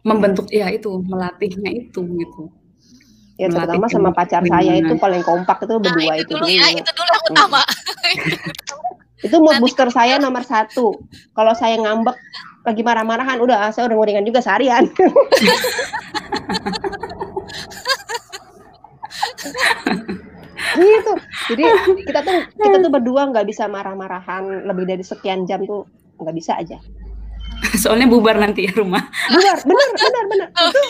membentuk ya itu melatihnya itu gitu. Ya Melatih terutama sama pacar saya itu paling kompak itu Nah, berdua itu itu dulu ya, dulu. itu dulu yang utama. Itu mood booster saya nomor satu. Kalau saya ngambek lagi marah-marahan, udah saya udah ngoringan juga seharian. (laughs) gitu. Jadi kita tuh kita tuh (laughs) berdua nggak bisa marah-marahan lebih dari sekian jam tuh nggak bisa aja. Soalnya bubar nanti ya rumah. Benar, benar, (laughs) benar, benar. Itu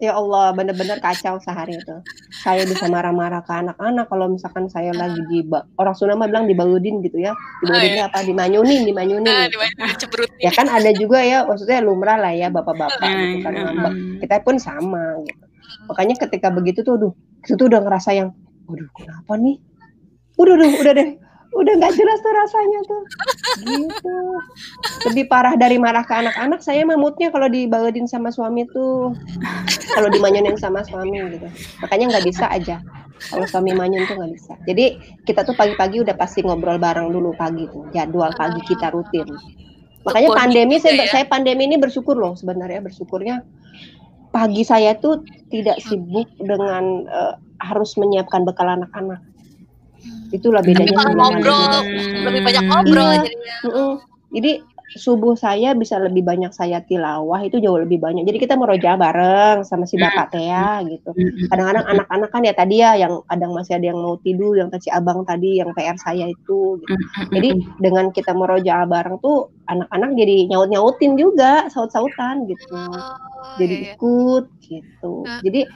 ya Allah benar-benar kacau sehari itu. Saya bisa marah-marah ke anak-anak kalau misalkan saya lagi di orang Sunda mah bilang dibaudin gitu ya. Dibaudinnya apa? Dimanyunin, dimanyunin. Nah, gitu. di cemberut. Ya kan ada juga ya maksudnya lumrah lah ya bapak-bapak gitu kan Hmm, ngambek. hmm. Kita pun sama gitu. Makanya ketika begitu tuh aduh, itu tuh udah ngerasa yang waduh kenapa nih? Udah udah udah deh. Udah nggak jelas tuh rasanya tuh. Gitu. Lebih parah dari marah ke anak-anak saya mah moodnya kalau dibaudin sama suami tuh kalau dimanyunin sama suami gitu. Makanya nggak bisa aja. Kalau suami manyun tuh nggak bisa. Jadi kita tuh pagi-pagi udah pasti ngobrol bareng dulu pagi tuh. Jadwal pagi kita rutin. Makanya pandemi saya, ya. saya pandemi ini bersyukur loh sebenarnya bersyukurnya pagi saya tuh tidak sibuk dengan eh, harus menyiapkan bekal anak-anak. Itulah bedanya Malah sama ngobrol, pandemi. lebih banyak ngobrol Iya. jadinya. Mm-mm. Jadi subuh saya bisa lebih banyak saya tilawah itu jauh lebih banyak. Jadi kita meroja bareng sama si bapak teh ya gitu. Hmm, Kadang-kadang anak-anak kan ya tadi ya yang kadang masih ada yang mau tidur, yang tadi si abang tadi yang PR saya itu. Gitu. Jadi dengan kita meroja bareng tuh anak-anak jadi nyaut-nyautin juga, saut-sautan gitu. Oh, Jadi iya, iya. ikut gitu. Ah. Jadi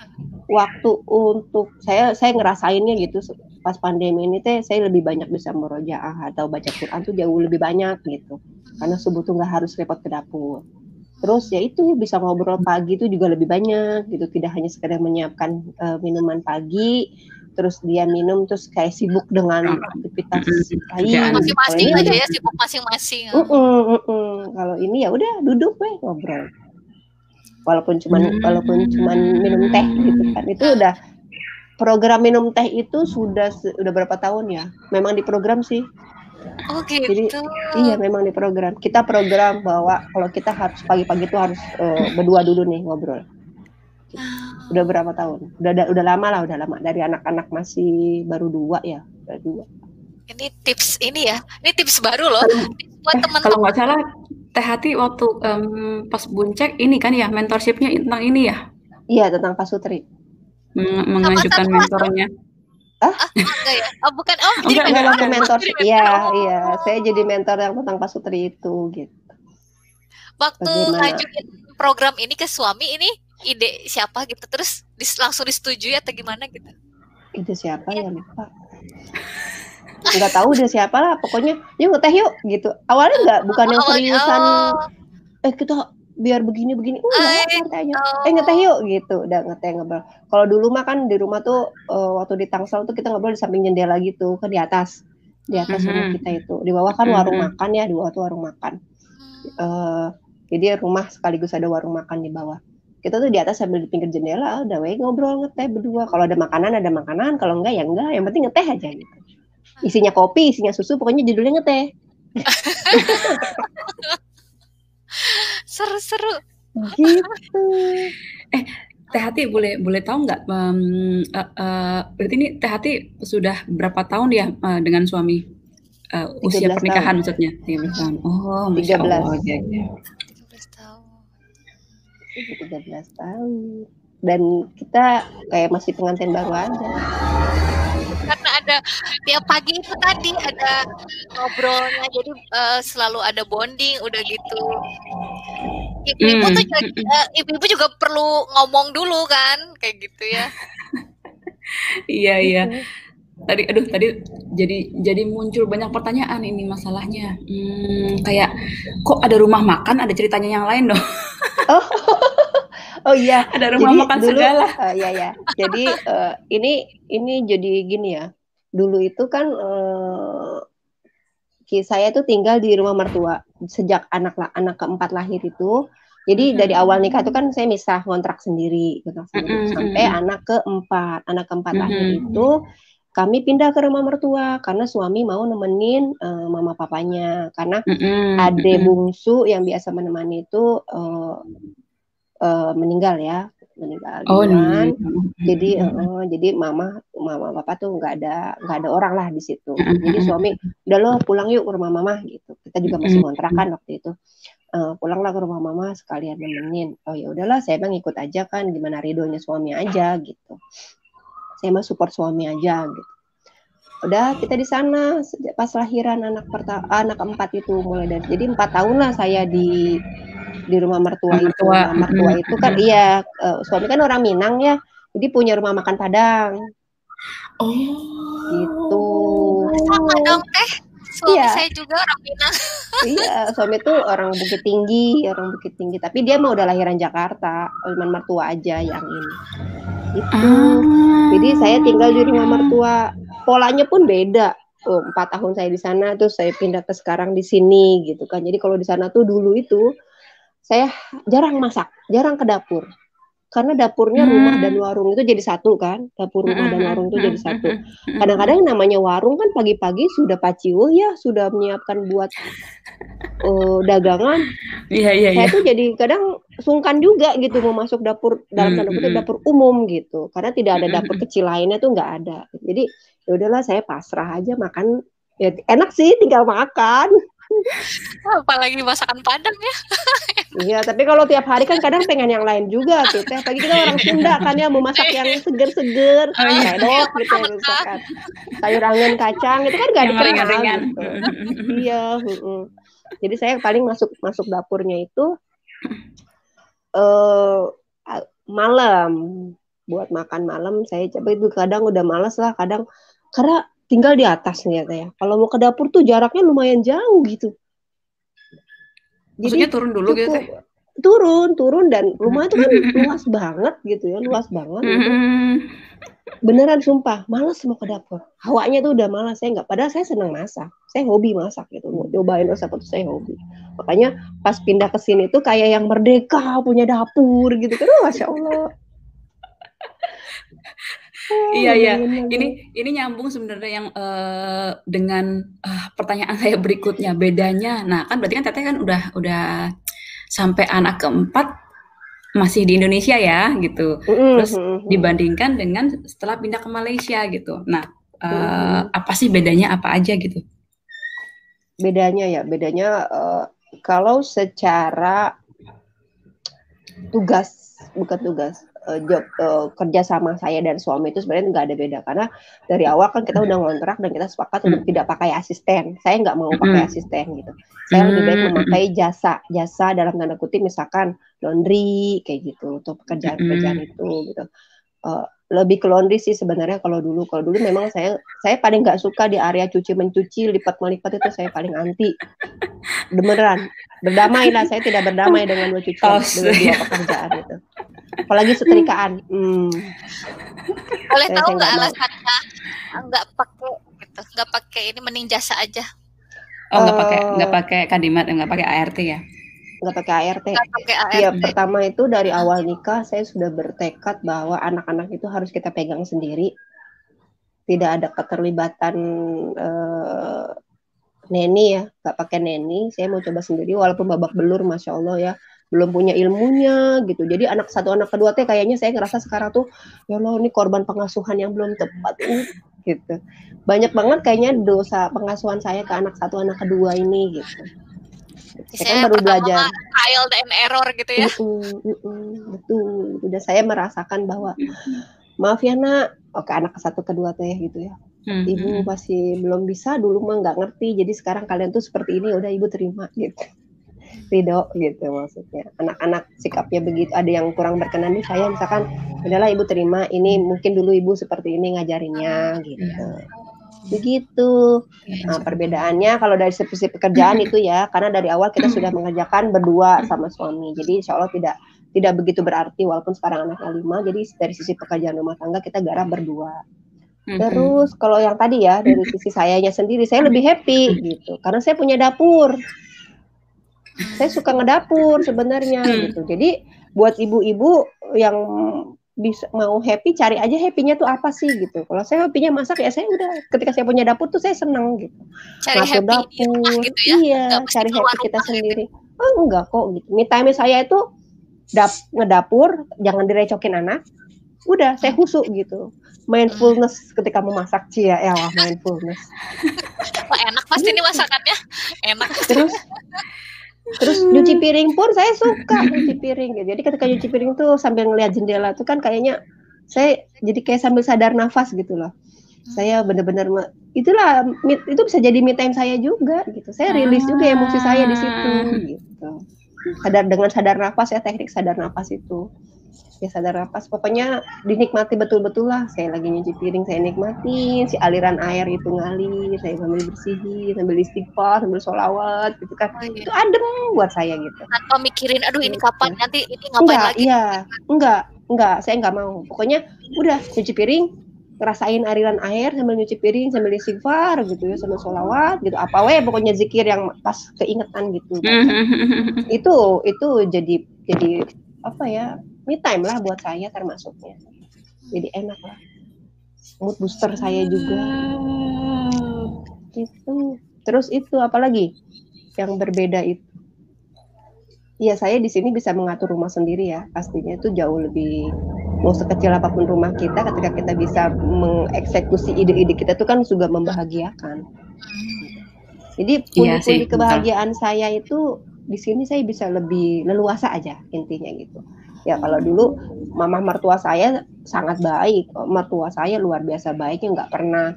waktu untuk saya saya ngerasainnya gitu pas pandemi ini teh saya lebih banyak bisa merojaah atau baca Quran tuh jauh lebih banyak gitu. Karena subuh tuh nggak harus repot ke dapur. Terus ya itu bisa ngobrol pagi itu juga lebih banyak gitu. Tidak hanya sekedar menyiapkan eh, minuman pagi, terus dia minum terus kayak sibuk dengan aktivitas lain. Masing-masing aja ya, sibuk masing-masing. "Mm-mm, mm-mm." Kalau ini ya udah duduk weh ngobrol. Walaupun cuman Hmm. walaupun cuman minum teh gitu kan. Itu udah program minum teh itu sudah se- udah berapa tahun ya? Memang di program sih. Oh Jadi, gitu. Iya, memang di program. Kita program bahwa kalau kita harus pagi-pagi itu harus eh, berdua dulu nih ngobrol. Udah berapa tahun? Udah udah, udah lama lah, udah lama. Dari anak-anak masih baru dua ya, baru dua. Ini tips ini ya. Ini tips baru loh. Buat Eh, teman-teman. kalau nggak salah Teh Hati waktu em, pas buncek ini kan ya mentorshipnya tentang ini ya Iya, tentang Pak Sutri. meng- mengajukan mentornya. Enggak ya? Oh bukan. Oh, jadi Enggak, mentor, iya, mentor. Oh. iya. Saya jadi mentor yang tentang Pak Sutri itu, gitu. Waktu ngajuin program ini ke suami ini ide siapa gitu terus dis- langsung disetujui atau gimana gitu? Itu siapa ya lupa. Nggak tahu dia siapa lah. Pokoknya yuk ngeteh yuk gitu. Awalnya nggak, bukan yang seriusan. oh, Eh kita biar begini begini. Enggak, Ay, santai aja. oh. Eh ngeteh yuk gitu. Udah ngeteh ngobrol. Kalau dulu mah kan di rumah tuh eh, waktu di Tangsel tuh kita ngobrol di samping jendela gitu, kan di atas. Di atas Mhm. rumah kita itu. Di bawah kan warung Mhm. makan ya, di bawah tuh warung makan. Hmm. eh jadi rumah sekaligus ada warung makan di bawah. Kita tuh di atas sambil di pinggir jendela, ah, udah we ngobrol ngeteh berdua. Kalau ada makanan ada makanan, kalau enggak ya enggak. Yang penting ngeteh aja gitu. Isinya kopi, isinya susu, pokoknya judulnya ngeteh. Seru-seru. Gitu. Teh Hati boleh boleh tahu nggak? em, eh, eh, berarti ini Teh Hati sudah berapa tahun ya eh, dengan suami? Eh, usia 13 pernikahan maksudnya 13 tahun. Oh, masya 13. Allah. Ya, ya. 13 tahun. Dan kita kayak masih pengantin baru aja. Karena ada tiap pagi itu tadi ada ngobrolnya, jadi uh, selalu ada bonding, udah gitu. Ibu-ibu tuh uh, ibu-ibu juga perlu ngomong dulu kan, kayak gitu ya. (laughs) iya iya. Gitu. Tadi aduh tadi jadi jadi muncul banyak pertanyaan ini masalahnya. Hmm, kayak kok ada rumah makan, ada ceritanya yang lain dong. oh. (laughs) Oh iya, (laughs) ada rumah jadi makan dulu, segala. Uh, iya ya. Jadi uh, ini ini jadi gini ya. Dulu itu kan uh, saya tuh tinggal di rumah mertua sejak anak anak keempat lahir itu. Jadi dari awal nikah itu kan saya misah kontrak sendiri, kontrak sendiri sampai anak keempat. Anak keempat lahir itu kami pindah ke rumah mertua karena suami mau nemenin uh, mama papanya karena mm -hmm. ade bungsu yang biasa menemani itu uh, uh, meninggal ya meninggal oh. Jadi uh, jadi mama mama papa tuh nggak ada nggak ada orang lah di situ. Jadi suami udah lo pulang yuk ke rumah mama gitu. Kita juga masih kontrakan waktu itu. Uh, pulanglah ke rumah mama sekalian nemenin. Oh ya udahlah saya bang ikut aja kan gimana ridonya suami aja gitu. Saya mah support suami aja gitu. Udah kita di sana pas lahiran anak pertama anak keempat itu mulai dari jadi empat tahun lah saya di di rumah mertua, mertua. itu. Rumah mertua hmm. itu kan iya uh, suami kan orang Minang ya. Jadi punya rumah makan Padang. Oh. Gitu. Sama dong teh. Suami iya. saya juga orang Minang. (laughs) iya, suami itu orang Bukit Tinggi, orang Bukit Tinggi. Tapi dia mau udah lahiran Jakarta, rumah mertua aja yang ini. Itu. Ah. Jadi saya tinggal di rumah mertua. Polanya pun beda oh, empat tahun saya di sana terus saya pindah ke sekarang di sini gitu kan jadi kalau di sana tuh dulu itu saya jarang masak, jarang ke dapur. Karena dapurnya hmm. rumah dan warung itu jadi satu kan, dapur rumah dan warung itu jadi satu. Kadang-kadang namanya warung kan pagi-pagi sudah paciu ya, sudah menyiapkan buat uh, dagangan. Iya iya. Saya iya. tuh jadi kadang sungkan juga gitu mau masuk dapur dalam tanda kutip dapur umum gitu, karena tidak ada dapur kecil lainnya tuh nggak ada. Jadi ya udahlah saya pasrah aja makan ya enak sih tinggal makan apalagi masakan Padang ya. Iya tapi kalau tiap hari kan kadang pengen yang lain juga kita pagi kita orang Sunda kan ya mau masak yang seger-seger oh, iya. gitu ya misalkan sayur angin kacang itu kan gak dikenal gitu. iya jadi saya paling masuk masuk dapurnya itu uh, malam. Buat makan malam saya coba itu kadang udah males lah kadang karena tinggal di atas nih ya. Kalau mau ke dapur tuh jaraknya lumayan jauh gitu. Maksudnya Jadi, turun dulu gitu teh? Turun, turun dan rumah itu kan luas banget gitu ya, luas banget. Gitu. Beneran sumpah, males mau ke dapur. Hawanya tuh udah malas, saya nggak. Padahal saya senang masak, saya hobi masak gitu. Mau cobain resep itu saya hobi. Makanya pas pindah ke sini tuh kayak yang merdeka punya dapur gitu kan, masya Allah. Iya iya. Ini ini nyambung sebenarnya yang uh, dengan uh, pertanyaan (laughs) saya berikutnya bedanya. Nah kan berarti kan teteh kan udah udah sampai anak keempat masih di Indonesia ya gitu. Terus dibandingkan dengan setelah pindah ke Malaysia gitu. Nah uh, apa sih bedanya apa aja gitu? Bedanya ya bedanya uh, kalau secara tugas bukan tugas uh, job uh, kerja sama saya dan suami itu sebenarnya nggak ada beda karena dari awal kan kita udah ngontrak dan kita sepakat untuk hmm. tidak pakai asisten. Saya nggak mau pakai hmm. asisten gitu. Saya lebih baik hmm. memakai jasa jasa dalam tanda kutip misalkan laundry kayak gitu untuk pekerjaan-pekerjaan itu gitu. Uh, lebih ke laundry sih sebenarnya kalau dulu kalau dulu memang saya saya paling nggak suka di area cuci mencuci lipat melipat itu saya paling anti beneran berdamai lah saya tidak berdamai dengan mencuci oh, dengan dua pekerjaan itu apalagi setrikaan. Hmm. boleh tahu nggak alasannya? Nggak pakai gitu nggak pakai ini mending jasa aja. Oh nggak pakai uh, nggak pakai kadimat nggak pakai ART ya? Nggak pakai ART. Iya pertama itu dari awal nikah saya sudah bertekad bahwa anak-anak itu harus kita pegang sendiri, tidak ada keterlibatan uh, neni ya, nggak pakai neni. Saya mau coba sendiri walaupun babak belur, masya Allah ya belum punya ilmunya gitu. Jadi anak satu anak kedua teh kayaknya saya ngerasa sekarang tuh ya Allah ini korban pengasuhan yang belum tepat ini gitu. Banyak banget kayaknya dosa pengasuhan saya ke anak satu anak kedua ini gitu. saya kan baru belajar trial and error gitu ya uh, uh, uh, betul udah saya merasakan bahwa maaf ya nak oke anak satu kedua teh gitu ya hmm. ibu masih belum bisa dulu mah nggak ngerti jadi sekarang kalian tuh seperti ini udah ibu terima gitu ridho gitu maksudnya. Anak-anak sikapnya begitu ada yang kurang berkenan nih saya misalkan adalah ibu terima ini mungkin dulu ibu seperti ini ngajarinnya gitu. begitu. Nah, perbedaannya kalau dari sisi pekerjaan itu ya karena dari awal kita sudah mengerjakan berdua sama suami. Jadi insya Allah tidak tidak begitu berarti walaupun sekarang anaknya lima jadi dari sisi pekerjaan rumah tangga kita garap berdua. Terus kalau yang tadi ya dari sisi sayanya sendiri saya lebih happy gitu. Karena saya punya dapur saya suka ngedapur sebenarnya hmm. gitu. Jadi buat ibu-ibu yang bisa mau happy cari aja happynya tuh apa sih gitu. Kalau saya happynya masak ya saya udah ketika saya punya dapur tuh saya senang gitu. Cari Masuk happy dapur, gitu ya? iya, cari happy kita gitu. sendiri. Oh enggak kok gitu. Me time saya itu dap ngedapur, jangan direcokin anak. Udah saya husuk gitu. Mindfulness ketika memasak cia ya mindfulness. (laughs) Wah enak pasti ini masakannya. Enak. Terus (laughs) Terus nyuci piring pun saya suka nyuci piring gitu. Jadi ketika nyuci piring tuh sambil ngeliat jendela tuh kan kayaknya saya jadi kayak sambil sadar nafas gitu loh. Saya benar-benar itulah itu bisa jadi me time saya juga gitu. Saya rilis juga emosi saya di situ gitu. Sadar dengan sadar nafas ya teknik sadar nafas itu ya sadar nafas pokoknya dinikmati betul-betul lah. Saya lagi nyuci piring saya nikmatin si aliran air itu ngalir saya sambil bersihin sambil istighfar sambil sholawat gitu kan. Oh, iya. itu adem buat saya gitu. Atau mikirin aduh ini gitu. kapan? Nanti ini ngapain enggak, lagi? iya. Enggak enggak. Saya enggak mau. Pokoknya udah nyuci piring ngerasain aliran air sambil nyuci piring sambil istighfar gitu ya sambil sholawat gitu. Apa weh pokoknya zikir yang pas keingetan gitu. Itu itu jadi jadi apa ya me time lah buat saya termasuknya. Jadi enak lah. Mood booster saya juga. Gitu. Terus itu apalagi yang berbeda itu? Iya saya di sini bisa mengatur rumah sendiri ya. Pastinya itu jauh lebih mau sekecil apa pun rumah kita ketika kita bisa mengeksekusi ide-ide kita itu kan juga membahagiakan. Jadi pundi-pundi iya kebahagiaan saya itu di sini saya bisa lebih leluasa aja intinya gitu ya kalau dulu mama mertua saya sangat baik. Mertua saya luar biasa baiknya nggak pernah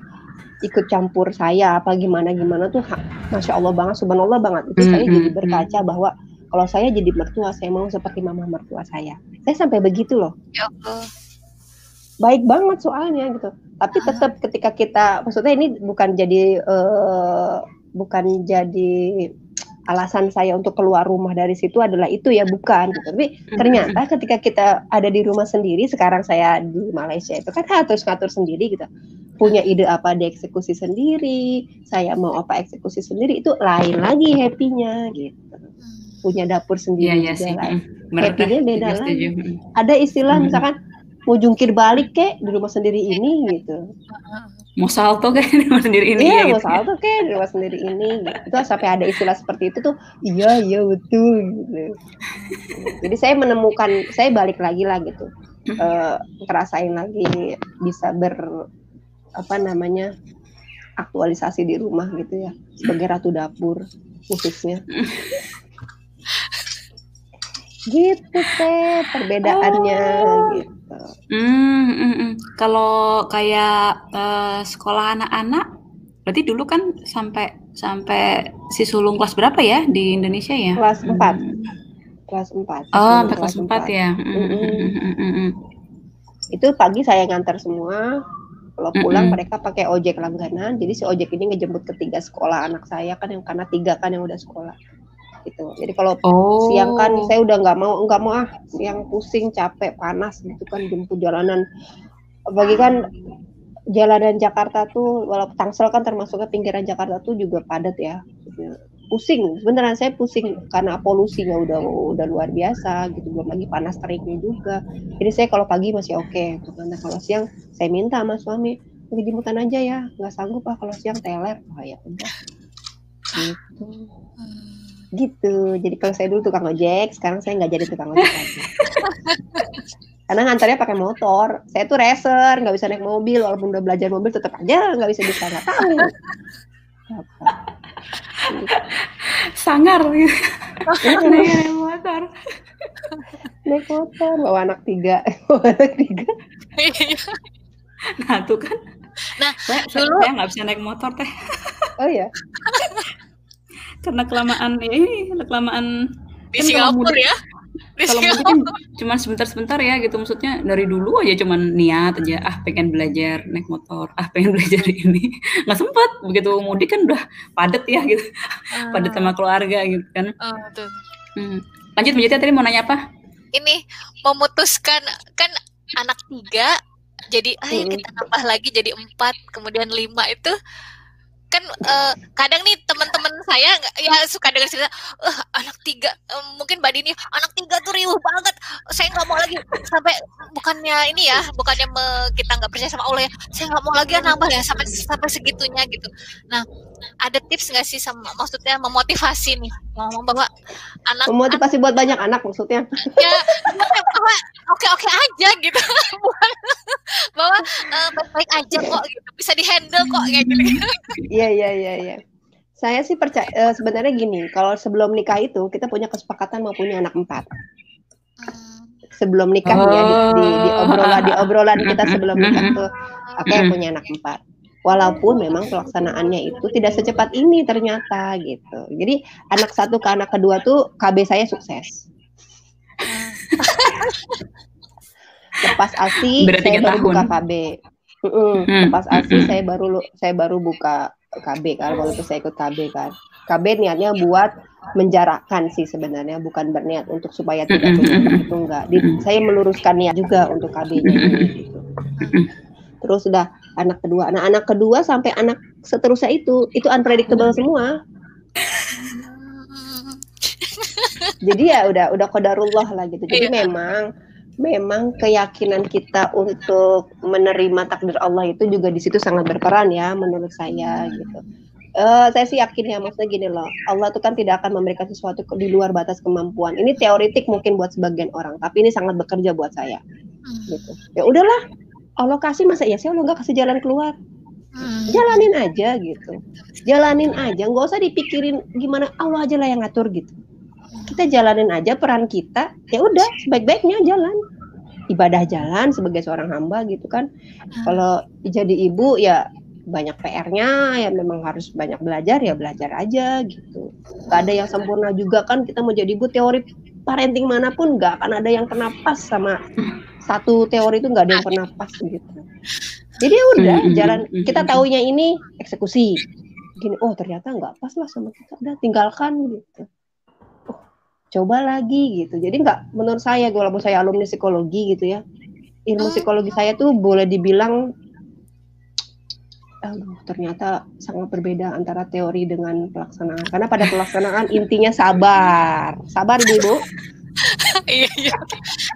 ikut campur saya apa gimana gimana tuh masya allah banget subhanallah banget. Itu saya jadi berkaca bahwa kalau saya jadi mertua saya mau seperti mama mertua saya. Saya sampai begitu loh. Ya baik banget soalnya gitu. Tapi tetap ketika kita maksudnya ini bukan jadi uh, bukan jadi alasan saya untuk keluar rumah dari situ adalah itu ya bukan. Tapi ternyata ketika kita ada di rumah sendiri sekarang saya di Malaysia itu kan harus ngatur sendiri gitu. Punya ide apa dieksekusi sendiri saya mau apa eksekusi sendiri itu lain lagi happynya gitu. Punya dapur sendiri ya, ya, juga lain (laughs) happynya beda lagi. ada istilah misalkan mau jungkir balik kek di rumah sendiri ini gitu mau salto kayak (laughs) di rumah sendiri ini iya ya, mau gitu. salto kayak di rumah sendiri ini gitu. itu sampai ada istilah seperti itu tuh iya iya betul gitu. Jadi saya menemukan saya balik lagi lah gitu. Uh, ngerasain lagi bisa ber apa namanya aktualisasi di rumah gitu ya sebagai ratu dapur khususnya gitu teh perbedaannya oh. gitu Hmm, mm, mm. Kalau kayak uh, sekolah anak-anak, berarti dulu kan sampai sampai si sulung kelas berapa ya di Indonesia ya? Kelas 4. Hmm. Kelas 4. Oh, sampai kelas 4 ya. Mm, mm, mm, mm, mm. Itu pagi saya ngantar semua. Kalau pulang mm, mm. mereka pakai ojek langganan. Jadi si ojek ini ngejemput ketiga sekolah anak saya kan yang karena tiga kan yang udah sekolah gitu. Jadi kalau oh. siang kan saya udah nggak mau nggak mau ah siang pusing capek panas gitu kan jemput jalanan. Bagi kan jalanan Jakarta tuh walaupun Tangsel kan termasuknya pinggiran Jakarta tuh juga padat ya. Pusing, beneran saya pusing karena polusinya udah udah luar biasa gitu belum lagi panas teriknya juga. Jadi saya kalau pagi masih oke, okay, gitu kan. Nah, kalau siang saya minta sama suami pergi jemputan aja ya, nggak sanggup ah kalau siang teler. Oh ya udah. Gitu gitu jadi kalau saya dulu tukang ojek sekarang saya nggak jadi tukang ojek lagi (laughs) karena ngantarnya pakai motor saya tuh racer nggak bisa naik mobil walaupun udah belajar mobil tetap aja nggak bisa bisa nggak tahu (laughs) Sangar gitu. naik motor. Naik motor, bawa anak tiga. (laughs) bawa anak tiga. Iya. Nah tuh kan. Nah, dulu- saya nggak bisa naik motor teh Oh ya, karena kelamaan ya ini kelamaan Di Kan Singapura mudik- ya. Di kalau mudik Singapura. kan cuma sebentar-sebentar ya gitu maksudnya dari dulu aja cuman niat aja ah pengen belajar naik motor ah pengen (laughs) belajar ini nggak sempat begitu mudik kan udah padat ya gitu padat sama keluarga gitu kan tuh. Hmm. lanjut Mbak Jati tadi mau nanya apa Ini memutuskan kan anak tiga jadi ayo Mm-mm. kita nambah lagi jadi empat kemudian lima itu kan eh, kadang nih teman-teman saya ya suka dengar cerita eh anak tiga eh, mungkin mbak Dini anak tiga tuh riuh banget saya nggak mau lagi. Sampai bukannya ini ya bukannya me- kita nggak percaya sama Allah ya saya nggak mau lagi ya nambah ya sampai sampai segitunya gitu. Nah ada tips nggak sih sama maksudnya memotivasi nih ngomong bahwa anak memotivasi buat banyak anak maksudnya. ya bahwa oke oke aja gitu (laughs) bahwa eh, baik-baik aja kok gitu bisa dihandle kok kayak gitu Iya iya iya iya. Saya sih percaya eh, sebenarnya gini, kalau sebelum nikah itu kita punya kesepakatan mau punya anak empat. Sebelum nikah ya di, di, di obrolan di obrolan kita sebelum nikah tuh, oke punya anak empat. Walaupun memang pelaksanaannya itu tidak secepat ini ternyata gitu. Jadi anak satu ke anak kedua tuh KB saya sukses. (laughs) Lepas ASI Beda saya baru buka tahun. KB. Mm-mm. Hmm, Lepas ASI mm-mm. saya baru saya baru buka KB kan waktu itu saya ikut KB kan. KB niatnya buat menjarakkan sih sebenarnya bukan berniat untuk supaya tidak Mm-mm. punya anak itu enggak. Di- saya meluruskan niat juga untuk KB-nya gitu. Terus udah anak kedua, nah anak kedua sampai anak seterusnya itu itu unpredictable semua. Jadi ya udah udah kodarullah lah gitu. Jadi Iya. memang memang keyakinan kita untuk menerima takdir Allah itu juga di situ sangat berperan ya menurut saya gitu. Eh, saya sih yakin ya maksudnya gini loh Allah tuh kan tidak akan memberikan sesuatu di luar batas kemampuan ini teoritik mungkin buat sebagian orang tapi ini sangat bekerja buat saya hmm, gitu ya udahlah Allah kasih masa ya saya Allah nggak kasih jalan keluar? Hmm. jalanin aja gitu. Jalanin aja nggak usah dipikirin gimana Allah aja lah yang ngatur gitu. Kita jalanin aja peran kita ya udah sebaik-baiknya jalan. Ibadah jalan sebagai seorang hamba gitu kan. Kalau jadi ibu ya banyak PR-nya ya memang harus banyak belajar ya belajar aja gitu. Gak ada yang sempurna juga kan kita mau jadi ibu teori parenting mana pun gak akan ada yang pernah pas sama satu teori itu nggak ada yang pernah pas gitu. Jadi ya udah jalan kita taunya ini eksekusi. Gini oh ternyata nggak pas lah sama kita. Udah tinggalkan gitu. Oh, coba lagi gitu. Jadi nggak menurut saya walaupun saya alumni psikologi gitu ya ilmu Hmm. psikologi saya tuh boleh dibilang aduh ternyata sangat berbeda antara teori dengan pelaksanaan. Karena pada pelaksanaan intinya sabar. Sabar ibu (laughs) iya iya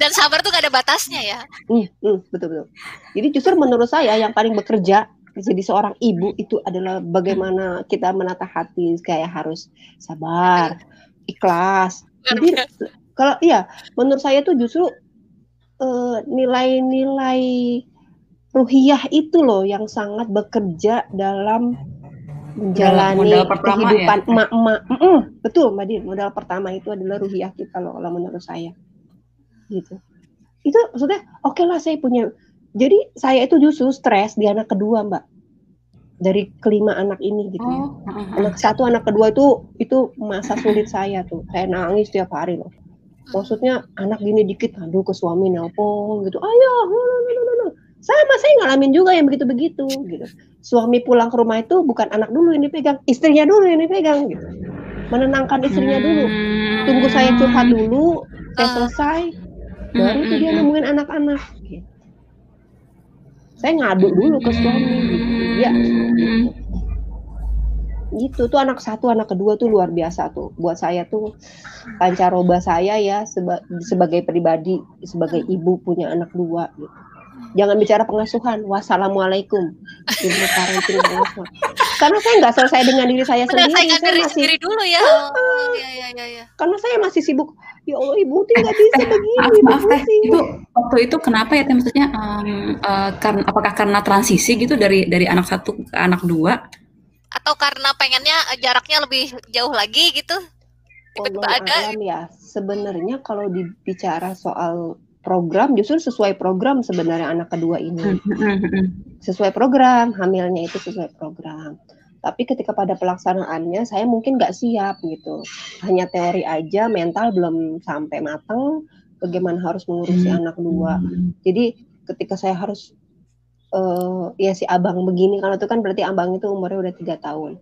dan sabar tuh gak ada batasnya ya Hmm, hmm, betul betul. Jadi justru menurut saya yang paling bekerja jadi seorang ibu itu adalah bagaimana kita menata hati kayak harus sabar, ikhlas. Jadi kalau iya, menurut saya tuh justru eh, nilai-nilai ruhiyah itu loh yang sangat bekerja dalam menjalani modal pertama kehidupan ya? emak-emak. Mm-mm, betul, Mbak Din. Modal pertama itu adalah ruhiyah kita loh kalau menurut saya. Gitu. Itu maksudnya oke lah saya punya. Jadi saya itu justru stres di anak kedua mbak. Dari kelima anak ini gitu. Ya Oh, anak satu anak kedua itu itu masa sulit saya tuh. Saya nangis tiap hari loh. Maksudnya anak gini dikit aduh ke suami nelpon gitu. Ayo no, no, no, no, sama saya ngalamin juga yang begitu begitu gitu suami pulang ke rumah itu bukan anak dulu yang dipegang istrinya dulu yang dipegang gitu. Menenangkan istrinya dulu. Tunggu saya curhat dulu saya selesai baru itu dia nemuin anak-anak gitu. saya ngadu dulu ke suami gitu. Ya gitu. gitu tuh anak satu anak kedua tuh luar biasa tuh. Buat saya tuh pancaroba saya ya seba- sebagai pribadi sebagai ibu punya anak dua gitu jangan bicara pengasuhan wassalamualaikum ilmu parenting pengasuhan. karena saya nggak selesai dengan diri saya sendiri saya diri masih sendiri dulu ya oh, iya iya iya iya karena saya masih sibuk ya Allah ibu tuh nggak bisa begini maaf ibu maaf teh itu waktu itu kenapa ya teh maksudnya em, eh, karena apakah karena transisi gitu dari dari anak satu ke anak dua atau karena pengennya eh, jaraknya lebih jauh lagi gitu? Tiba-tiba ada. ya. Sebenarnya kalau dibicara soal program justru sesuai program sebenarnya anak kedua ini. Sesuai program, hamilnya itu sesuai program. Tapi ketika pada pelaksanaannya saya mungkin nggak siap gitu. Hanya teori aja, mental belum sampai matang bagaimana harus mengurusi Hmm. anak dua. Jadi ketika saya harus eh ya si abang begini kalau itu kan berarti abang itu umurnya udah tiga tahun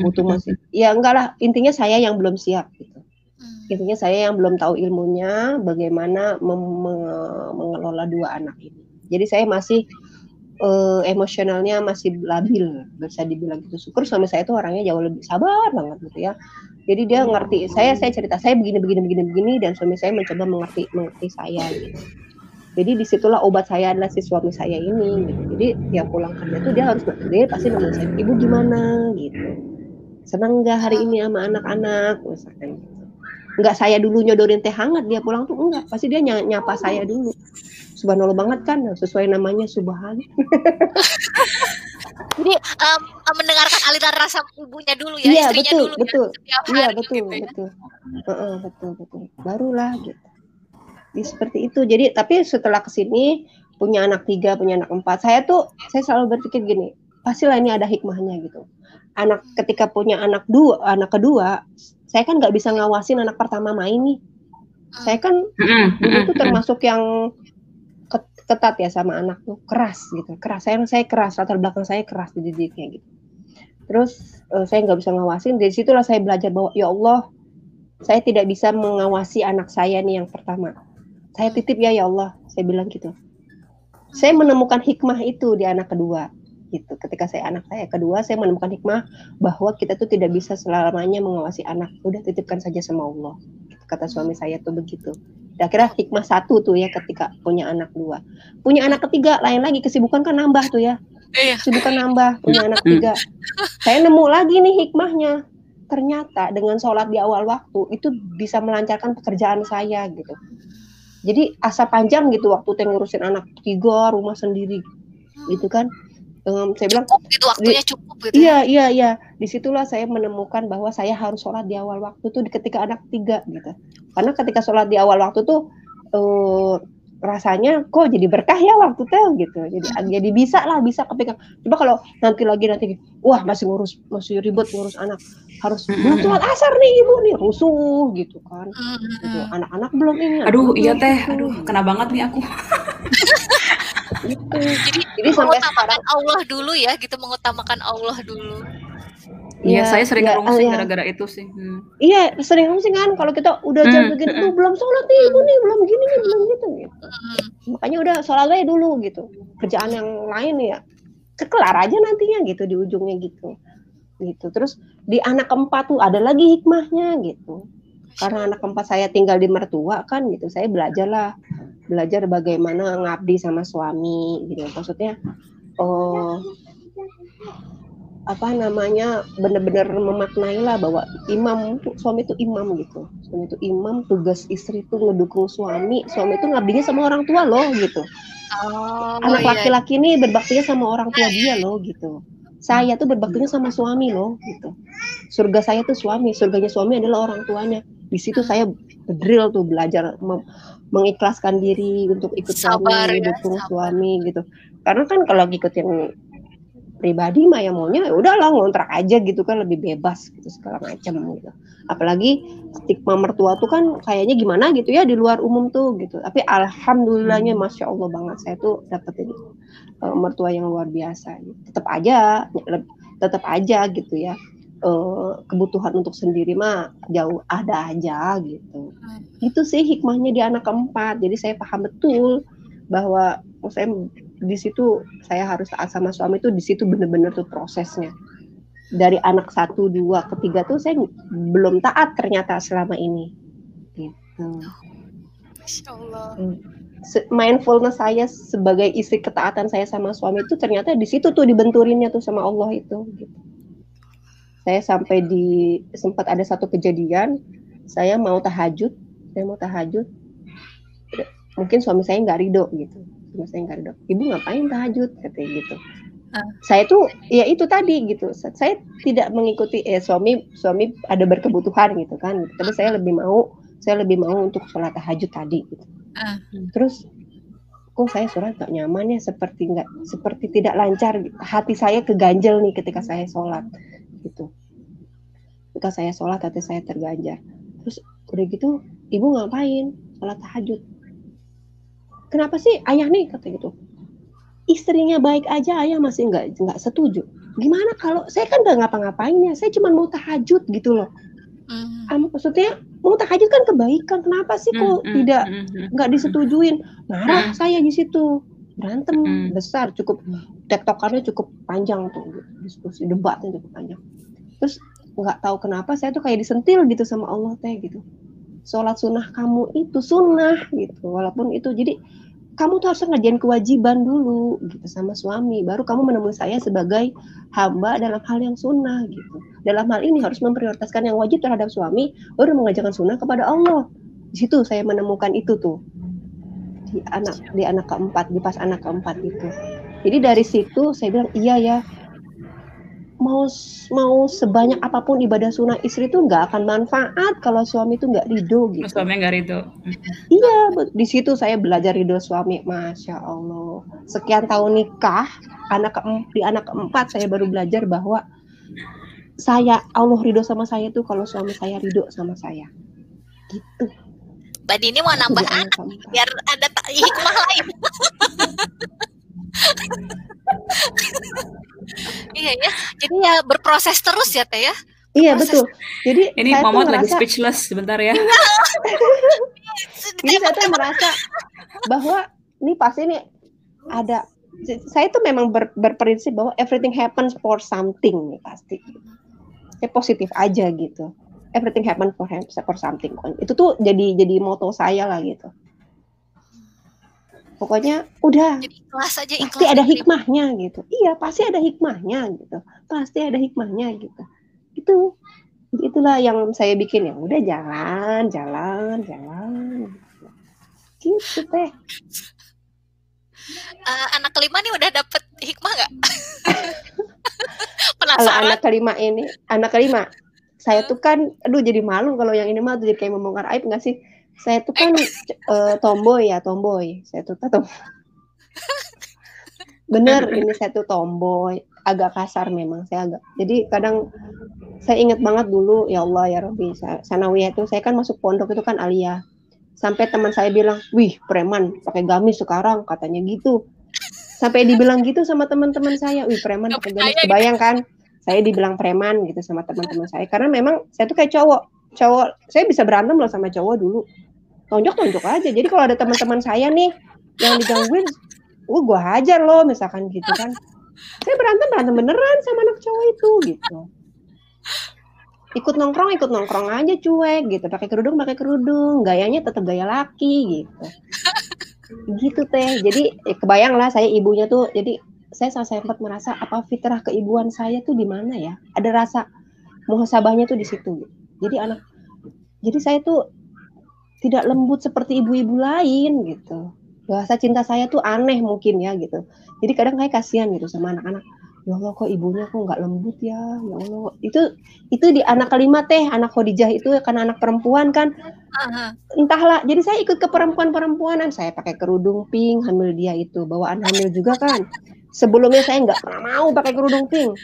butuh masih ya enggak lah intinya saya yang belum siap gitu Hmm. Intinya saya yang belum tahu ilmunya bagaimana mengelola dua anak ini. Jadi saya masih eh, emosionalnya masih labil bisa dibilang gitu. Syukur suami saya itu orangnya jauh lebih sabar banget gitu ya. Jadi dia ngerti saya saya cerita saya begini begini begini begini dan suami saya mencoba mengerti mengerti saya gitu. Jadi di situlah obat saya adalah si suami saya ini gitu. jadi tiap pulang kerja tuh dia harus dia pasti nemuin saya ibu gimana? gitu. Senang nggak hari ini sama anak-anak? misalkan gitu nggak saya dulu nyodorin teh hangat dia pulang tuh enggak. Pasti dia ny- nyapa saya dulu. Subhanallah banget kan sesuai namanya subhan. (laughs) Jadi em, mendengarkan aliran rasa ibunya dulu ya, Iya, istrinya betul, dulu betul. ya, iya betul gitu ya. betul. Heeh, betul betul. Barulah gitu. Jadi seperti itu. Jadi tapi setelah ke sini punya anak tiga punya anak empat saya tuh saya selalu berpikir gini pastilah ini ada hikmahnya gitu anak ketika punya anak dua anak kedua saya kan nggak bisa ngawasin anak pertama main nih. Saya kan dulu tuh termasuk yang ket- ketat ya sama anak tuh keras gitu keras. Saya saya keras latar belakang saya keras dididiknya gitu. Terus eh, saya nggak bisa ngawasin. Dari situlah saya belajar bahwa ya Allah saya tidak bisa mengawasi anak saya nih yang pertama. Saya titip ya ya Allah saya bilang gitu. Saya menemukan hikmah itu di anak kedua gitu. Ketika saya anak saya kedua saya menemukan hikmah bahwa kita tuh tidak bisa selamanya mengawasi anak. Udah titipkan saja sama Allah. Kata suami saya tuh begitu. Dan akhirnya hikmah satu tuh ya ketika punya anak dua. Punya anak ketiga lain lagi kesibukan kan nambah tuh ya. Iya. kesibukan nambah punya anak tiga saya nemu lagi nih hikmahnya. Ternyata dengan sholat di awal waktu itu bisa melancarkan pekerjaan saya gitu. Jadi asa panjang gitu waktu teh ngurusin anak tiga rumah sendiri gitu kan Em, saya bilang Cukup gitu waktunya cukup gitu. ya. Iya, iya, iya. Di situlah saya menemukan bahwa saya harus sholat di awal waktu tuh di- ketika anak tiga gitu. Karena ketika sholat di awal waktu tuh eh, rasanya kok jadi berkah ya waktu tuh gitu. Jadi jadi bisa lah, bisa kepegang. Coba kalau nanti lagi nanti, wah masih ngurus, masih ribet ngurus anak, harus belum sholat asar nih ibu nih rusuh gitu kan. Hmm, Gitu. Anak-anak belum ini. Aduh, iya teh. gitu. Aduh, kena banget nih aku. (laughs) Gitu. Jadi, Jadi sampai mengutamakan sekarang Allah dulu ya, gitu mengutamakan Allah dulu. Iya, ya, saya sering ya, ya. gara-gara itu sih. Hmm. Iya, sering sih kan kalau kita udah jam Hmm, begini, hmm. "Duh, belum sholat nih ibu nih, belum gini nih, belum gitu gitu. Hmm. Makanya udah sholat aja dulu gitu. Kerjaan yang lain ya kekelar aja nantinya gitu di ujungnya gitu. Gitu. Terus di anak keempat tuh ada lagi hikmahnya gitu. Karena anak keempat saya tinggal di mertua kan gitu. Saya belajar lah belajar bagaimana ngabdi sama suami gitu. Maksudnya oh apa namanya benar-benar memaknai lah bahwa imam suami itu imam gitu. Suami itu imam tugas istri itu ngedukung suami suami itu ngabdinya sama orang tua loh gitu. Oh, anak iya. laki-laki ini berbaktinya sama orang tua dia loh gitu. Saya tuh berbaktinya sama suami loh gitu. Surga saya tuh suami surganya suami adalah orang tuanya. Di situ saya drill tuh belajar mem- mengikhlaskan diri untuk ikut Sabar suami ya, dukung sabar. suami gitu. Karena kan kalau ngikutin pribadi mah ya maunya ya udahlah ngontrak aja gitu kan lebih bebas gitu segala macam gitu. Apalagi stigma mertua tuh kan kayaknya gimana gitu ya di luar umum tuh gitu. Tapi alhamdulillahnya masya allah banget saya tuh dapetin uh, mertua yang luar biasa gitu. tetap aja tetap aja gitu ya uh, kebutuhan untuk sendiri mah jauh ada aja gitu. Itu sih hikmahnya di anak keempat. Jadi saya paham betul bahwa oh, saya di situ saya harus taat sama suami itu di situ bener-bener tuh prosesnya. Dari anak satu dua ketiga tuh saya belum taat ternyata selama ini. Gitu. Masya Allah. Se- mindfulness saya sebagai istri ketaatan saya sama suami itu ternyata di situ tuh dibenturinnya tuh sama Allah itu gitu. Saya sampai di sempat ada satu kejadian saya mau tahajud saya mau tahajud. Mungkin suami saya nggak ridho gitu suami saya nggak ridho. Ibu ngapain tahajud? Katanya gitu. Uh. saya tuh ya itu tadi gitu. Saya tidak mengikuti eh suami suami ada berkebutuhan gitu kan. Tapi saya lebih mau saya lebih mau untuk sholat tahajud tadi gitu. Uh. terus kok saya sholat gak nyaman ya? Seperti nggak seperti tidak lancar hati saya keganjel nih ketika saya sholat gitu. Ketika saya sholat hati saya terganjar terus udah gitu ibu ngapain? Sholat tahajud. Kenapa sih ayah nih? Kata gitu. Istrinya baik aja ayah masih nggak nggak setuju. Gimana kalau saya kan nggak ngapa-ngapain ya saya cuma mau tahajud gitu loh. Mm. maksudnya mau tahajud kan kebaikan. Kenapa sih kok mm, tidak nggak disetujuin? Marah saya di situ. Berantem mm. besar cukup. Tektokannya cukup panjang tuh diskusi debatnya cukup panjang terus nggak tahu kenapa saya tuh kayak disentil gitu sama Allah teh gitu. Sholat sunnah kamu itu sunnah gitu. Walaupun itu jadi kamu tuh harus ngerjain kewajiban dulu gitu sama suami. Baru kamu menemui saya sebagai hamba dalam hal yang sunnah gitu. Dalam hal ini harus memprioritaskan yang wajib terhadap suami baru mengajarkan sunnah kepada Allah. Di situ saya menemukan itu tuh. Di anak di anak keempat di pas anak keempat itu. Jadi dari situ saya bilang iya ya mau mau sebanyak apa pun ibadah sunnah istri itu nggak akan manfaat kalau suami itu nggak ridho gitu. Suami nggak ridho. Iya, di situ saya belajar ridho suami, masya Allah. Sekian tahun nikah, anak ke, di anak keempat saya baru belajar bahwa saya Allah ridho sama saya tuh kalau suami saya ridho sama saya. Gitu. Mbak Dini mau nambah anak biar ada hikmah lain. (laughs) iya ya jadi ya berproses terus ya teh ya Iya betul. Jadi ini Mama lagi speechless sebentar ya. (laughs) Jadi saya tuh merasa bahwa ini pasti ini ada. Saya tuh memang ber, berprinsip bahwa everything happens for something nih pasti. Saya positif aja gitu. Everything happen for for something. Itu tuh jadi jadi moto saya lah gitu pokoknya udah. Jadi ikhlas aja ikhlas pasti ada hikmahnya gitu. Iya pasti ada hikmahnya gitu. Pasti ada hikmahnya gitu. Itu itulah yang saya bikin. Ya udah jalan jalan jalan. Gitu teh. Uh, (laughs) anak kelima nih udah dapet hikmah nggak? (laughs) Penasaran? anak kelima ini anak kelima saya tuh kan aduh jadi malu kalau yang ini mah tuh jadi kayak membongkar aib nggak sih saya tuh kan uh, tomboy ya tomboy. Saya tuh tahu (laughs) bener ini saya tuh tomboy. Agak kasar memang saya agak. Jadi kadang saya ingat banget dulu ya Allah ya Robi sanawiyah itu saya kan masuk pondok itu kan alia sampai teman saya bilang wih preman pakai gamis sekarang katanya gitu. Sampai dibilang gitu sama teman-teman saya wih preman pakai gamis. Kebayang kan? Saya dibilang preman gitu sama teman-teman saya. Karena memang saya tuh kayak cowok. Cowok saya bisa berantem loh sama cowok dulu tonjok-tonjok aja. Jadi kalau ada teman-teman saya nih yang digangguin, uh, gue hajar loh misalkan gitu kan. Saya berantem berantem beneran sama anak cowok itu gitu. Ikut nongkrong, ikut nongkrong aja cuek gitu. Pakai kerudung, pakai kerudung. Gayanya tetap gaya laki gitu. Gitu teh. Jadi ya kebayang lah saya ibunya tuh. Jadi saya sempat merasa apa fitrah keibuan saya tuh di mana ya? Ada rasa muhasabahnya tuh di situ. Jadi anak jadi saya tuh tidak lembut seperti ibu-ibu lain gitu. Bahasa cinta saya tuh aneh mungkin ya gitu. Jadi kadang kayak kasihan gitu sama anak-anak. Ya Allah kok ibunya kok nggak lembut ya? Ya Allah. Itu itu di anak kelima teh anak Khadijah itu karena anak perempuan kan. Entahlah jadi saya ikut ke perempuan-perempuanan. Saya pakai kerudung pink hamil dia itu. Bawaan hamil juga kan. Sebelumnya saya nggak pernah mau pakai kerudung pink.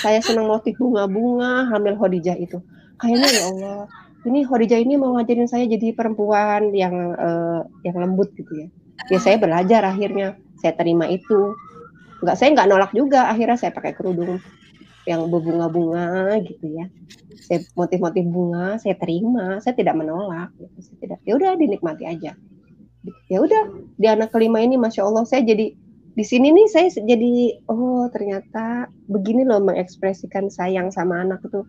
Saya senang motif bunga-bunga hamil Khadijah itu. Kayaknya ya Allah ini Khadijah ini mau ngajarin saya jadi perempuan yang uh, yang lembut gitu ya. Ya saya belajar akhirnya, saya terima itu. Enggak saya nggak nolak juga, akhirnya saya pakai kerudung yang berbunga-bunga gitu ya. Saya motif-motif bunga, saya terima, saya tidak menolak. Gitu. Saya tidak, ya udah dinikmati aja. Ya udah di anak kelima ini, masya Allah saya jadi di sini nih saya jadi oh ternyata begini loh mengekspresikan sayang sama anak itu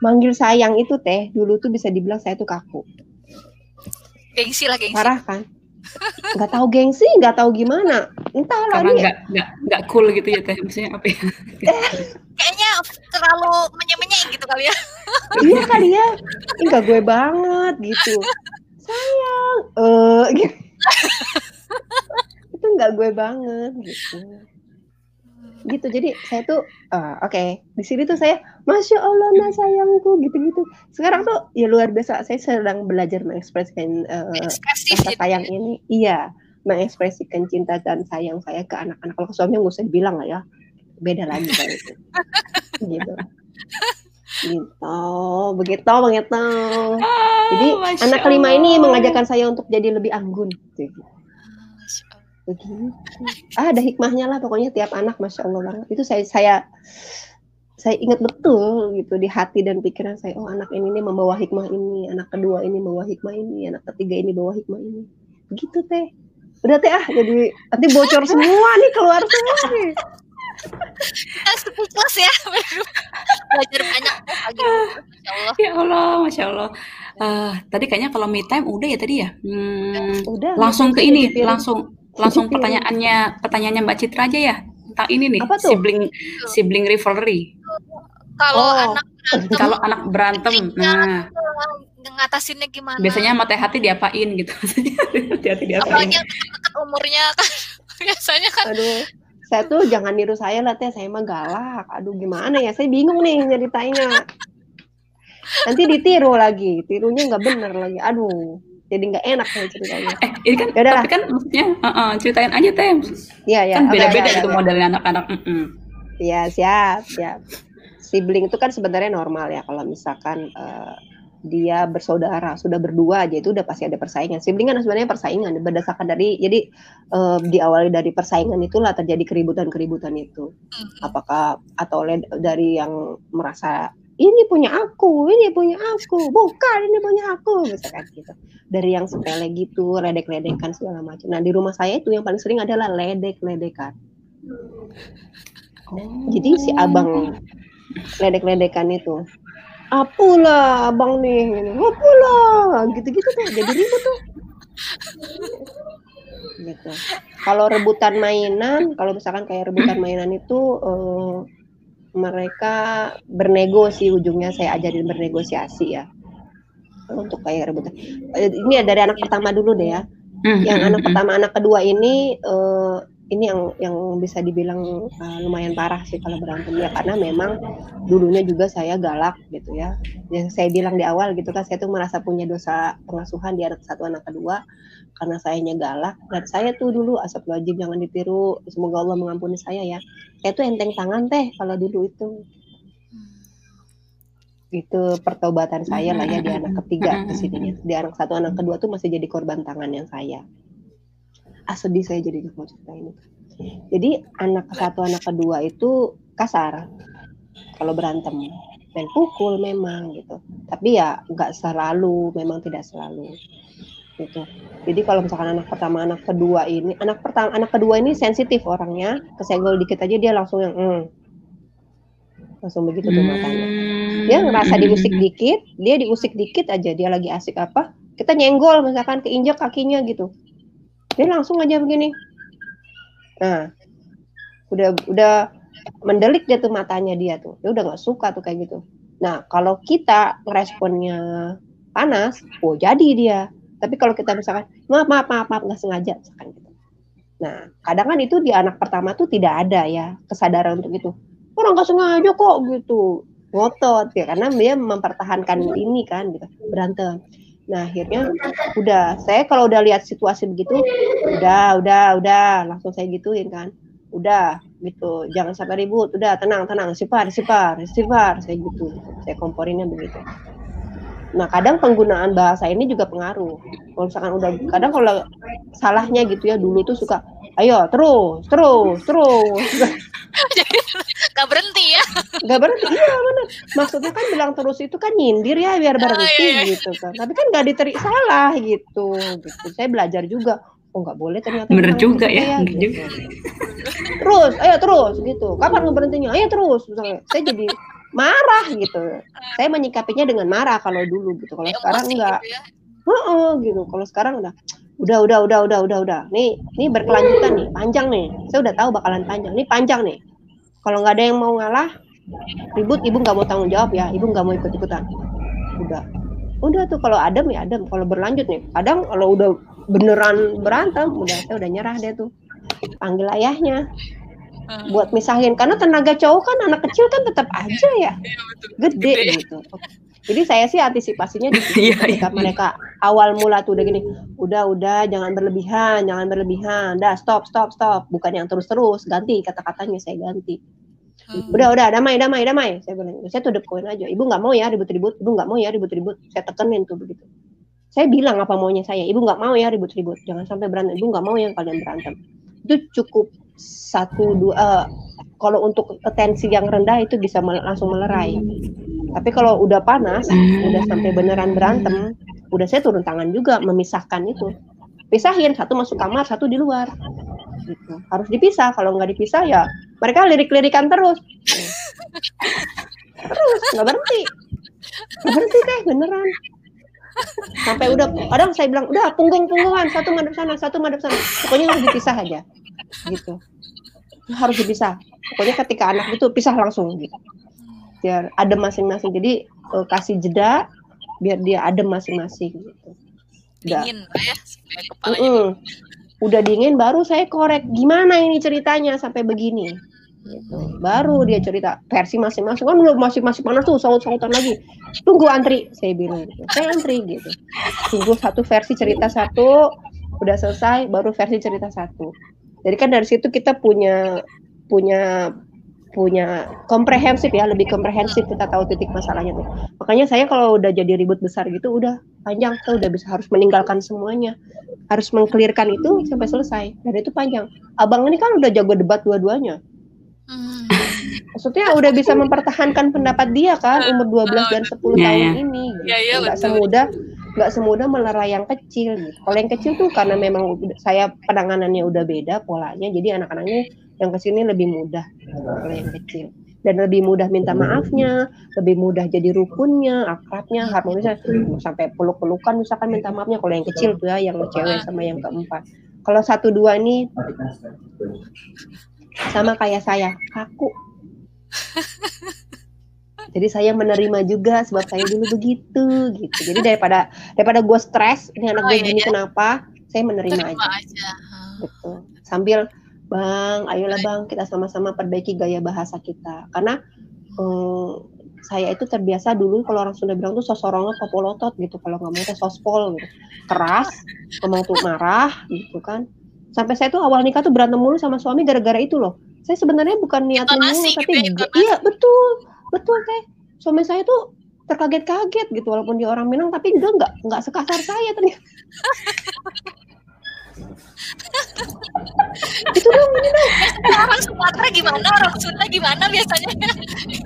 manggil sayang itu teh dulu tuh bisa dibilang saya tuh kaku. Gengsi lah gengsi. Parah kan? Gak tahu gengsi, gak tahu gimana. Entahlah Karena nggak nggak nggak cool gitu ya teh, maksudnya apa ya? Kayaknya terlalu menye gitu kali ya. iya kali ya. Enggak gue banget gitu. Sayang, eh uh, gitu. (laughs) itu nggak gue banget gitu. Gitu. Jadi saya tuh uh, oke okay. di sini tuh saya masya allah nah sayangku gitu gitu sekarang tuh ya luar biasa saya sedang belajar mengekspresikan uh, rasa gitu sayang ya. ini. Iya mengekspresikan cinta dan sayang saya ke anak-anak. Kalau ke suami nggak usah dibilang lah ya beda lagi kalau itu. (laughs) Gitu. Gitu begitu begitu. Jadi Masya anak kelima ini mengajarkan saya untuk jadi lebih anggun gitu begitu. Ah ada hikmahnya lah pokoknya tiap anak masya allah banget. Itu saya saya saya ingat betul gitu di hati dan pikiran saya oh anak ini nih membawa hikmah ini anak kedua ini membawa hikmah ini anak ketiga ini bawa hikmah ini. Begitu teh. Udah teh ah jadi nanti bocor semua nih keluar semua nih. Speechless ya. Belajar banyak masya Allah. Ya Allah masya Allah. Uh, tadi kayaknya kalau me time udah ya tadi ya? Hmm, udah langsung ke ini langsung langsung pertanyaannya pertanyaannya Mbak Citra aja ya tentang ini nih Apa tuh? sibling sibling rivalry. Kalau oh. anak berantem, kalau anak berantem, nah ngatasinnya gimana? Biasanya sama teh hati diapain gitu. (laughs) Hati-hati diapain. Apalagi deket umurnya kan (laughs) biasanya kan. Aduh, saya tuh jangan niru saya lah teh, saya mah galak. Aduh gimana ya, saya bingung nih nyeritainnya. Nanti ditiru lagi, tirunya nggak bener lagi. Aduh jadi nggak enak nih ceritanya. Eh, ini kan Yaudah tapi kan maksudnya uh, uh, ceritain aja teh. Iya ya. Kan beda-beda okay, itu ya, modelnya anak-anak. Iya siap siap. Sibling itu kan sebenarnya normal ya kalau misalkan uh, dia bersaudara sudah berdua aja itu udah pasti ada persaingan. Sibling kan sebenarnya persaingan berdasarkan dari jadi uh, diawali dari persaingan itulah terjadi keributan-keributan itu. Apakah atau dari yang merasa ini punya aku, ini punya aku, bukan ini punya aku, misalkan gitu. Dari yang sepele gitu, ledek-ledekan segala macam. Nah di rumah saya itu yang paling sering adalah ledek-ledekan. Oh. Jadi si abang ledek-ledekan itu, apulah abang nih, apulah, gitu-gitu tuh, jadi ribut tuh. Gitu. Kalau rebutan mainan, kalau misalkan kayak rebutan mainan itu. Uh, mereka bernegosiasi ujungnya saya ajarin bernegosiasi ya untuk kayak rebutan. Eh, ini ya dari anak pertama dulu deh ya. Hmm, yang anak hmm, pertama, anak kedua ini uh, ini yang yang bisa dibilang uh, lumayan parah sih kalau berantem ya karena memang dulunya juga saya galak gitu ya. Yang saya bilang di awal gitu kan saya tuh merasa punya dosa pengasuhan di anak satu anak kedua karena sayanya galak. Dan saya tuh dulu asap wajib jangan ditiru. Semoga Allah mengampuni saya ya. Saya tuh enteng tangan teh kalau dulu itu. Itu pertobatan saya lah ya di anak ketiga ke sini di anak satu anak kedua tuh masih jadi korban tangan yang saya. Ah sedih saya jadi mau cerita ini. Jadi anak satu anak kedua itu kasar. Kalau berantem dan pukul memang gitu. Tapi ya nggak selalu memang tidak selalu gitu. Jadi kalau misalkan anak pertama, anak kedua ini, anak pertama, anak kedua ini sensitif orangnya, kesenggol dikit aja dia langsung yang, mm. langsung begitu tuh matanya. Dia ngerasa diusik dikit, dia diusik dikit aja, dia lagi asik apa, kita nyenggol misalkan keinjak kakinya gitu, dia langsung aja begini. Nah, udah udah mendelik dia tuh matanya dia tuh, dia udah nggak suka tuh kayak gitu. Nah, kalau kita responnya panas, oh jadi dia tapi kalau kita misalkan maaf maaf maaf maaf nggak sengaja misalkan gitu. Nah, kadang kan itu di anak pertama tuh tidak ada ya kesadaran untuk itu. Orang nggak sengaja kok gitu. Ngotot ya karena dia mempertahankan ini kan gitu, berantem. Nah, akhirnya udah saya kalau udah lihat situasi begitu, udah udah udah langsung saya gituin kan. Udah gitu, jangan sampai ribut. Udah tenang tenang, sipar sipar sipar saya gitu. Saya komporinnya begitu. Nah, kadang penggunaan bahasa ini juga pengaruh. Kalau misalkan udah kadang kalau salahnya gitu ya dulu tuh suka ayo terus terus terus. (laughs) Gak berhenti ya? Gak berhenti iya mana? Maksudnya kan bilang terus itu kan nyindir ya biar berhenti oh, iya, iya. gitu kan. Tapi kan gak diterik salah gitu gitu. Saya belajar juga oh nggak boleh ternyata bener juga ya, ya gitu. terus ayo terus gitu. Kapan ngeberhentinya? Ayo terus misalnya. Saya jadi marah gitu. Saya menyikapinya dengan marah kalau dulu gitu. Kalau sekarang enggak. Gitu ya? Uh gitu. Kalau sekarang udah udah udah udah udah udah udah. Nih, ini berkelanjutan nih, panjang nih. Saya udah tahu bakalan panjang. Ini panjang nih. Kalau nggak ada yang mau ngalah, ribut ibu nggak mau tanggung jawab ya. Ibu nggak mau ikut ikutan. Udah. Udah tuh kalau adem ya adem. Kalau berlanjut nih, kadang kalau udah beneran berantem, udah saya udah nyerah deh tuh. Panggil ayahnya. Hmm. buat misahin karena tenaga cowok kan anak kecil kan tetap aja ya Iya, betul. gede, Gede. gitu. Jadi saya sih antisipasinya di (laughs) Iya, ketika iya. mereka awal mula tuh udah gini, udah udah jangan berlebihan, jangan berlebihan, dah stop stop stop, bukan yang terus-terus ganti kata-katanya saya ganti. Hmm. Udah udah damai damai damai, saya bilang, saya tuh depoin aja, ibu nggak mau ya ribut-ribut, ibu nggak mau ya ribut-ribut, saya tekenin tuh begitu. Saya bilang apa maunya saya, ibu nggak mau ya ribut-ribut, jangan sampai berantem, ibu nggak mau yang kalian berantem. Itu cukup satu dua, eh, kalau untuk tensi yang rendah itu bisa mel- langsung melerai. Tapi kalau udah panas, udah sampai beneran berantem, udah saya turun tangan juga memisahkan itu. Pisahin, satu masuk kamar, satu di luar. Gitu. Harus dipisah, kalau nggak dipisah ya mereka lirik-lirikan terus. Terus, nggak berhenti. Nggak berhenti deh, beneran. Sampai udah, kadang saya bilang, udah punggung-punggungan, satu madep sana, satu madep sana. Pokoknya harus dipisah aja. Gitu. Harus dipisah. Pokoknya ketika anak itu pisah langsung gitu biar adem masing-masing. Jadi eh, kasih jeda biar dia adem masing-masing gitu. Udah. Dingin ya, kepalanya. Mm-mm. Udah dingin baru saya korek gimana ini ceritanya sampai begini. Gitu. Baru dia cerita versi masing-masing kan belum masih masih panas tuh saut-sautan lagi. Tunggu antri saya bilang gitu. Saya antri gitu. Tunggu satu versi cerita satu udah selesai baru versi cerita satu. Jadi kan dari situ kita punya punya punya komprehensif ya lebih komprehensif kita tahu titik masalahnya tuh makanya saya kalau udah jadi ribut besar gitu udah panjang tuh udah bisa harus meninggalkan semuanya harus mengklirkan itu sampai selesai dan itu panjang abang ini kan udah jago debat dua-duanya Hmm. maksudnya udah bisa mempertahankan pendapat dia kan umur 12 dan 10 Iya, tahun iya. ini gitu. Iya, iya, nggak betul. semudah nggak semudah melerai yang kecil gitu. Kalau yang kecil tuh karena memang saya penanganannya udah beda polanya, jadi anak-anaknya yang ke sini lebih mudah kalau yang kecil dan lebih mudah minta maafnya, lebih mudah jadi rukunnya, akrabnya, harmonisnya sampai peluk-pelukan misalkan minta maafnya kalau yang kecil tuh ya, yang cewek sama yang keempat. Kalau satu dua ini sama kayak saya kaku. (laughs) Jadi saya menerima juga sebab saya dulu begitu gitu. Jadi daripada daripada gue stres, ini anak Oh, gue iya, gini iya. kenapa? Saya menerima Terima aja aja. Hmm. gitu. Sambil Bang, ayolah Bang, kita sama-sama perbaiki gaya bahasa kita. Karena eh, saya itu terbiasa dulu kalau orang Sunda bilang tuh sosorongot popolotot gitu. Kalau ngomong tuh sospol gitu. Keras, ngomong tuh marah gitu kan. Sampai saya tuh awal nikah tuh berantem mulu sama suami gara-gara itu loh. Saya sebenarnya bukan Intonasi mulu, gitu tapi ya, ga- intonasi. iya betul, betul teh. Suami saya tuh terkaget-kaget gitu walaupun dia orang Minang tapi dia nggak nggak sekasar saya ternyata. (laughs) itu dong Biasanya orang Sumatera gimana, orang Sunda gimana biasanya?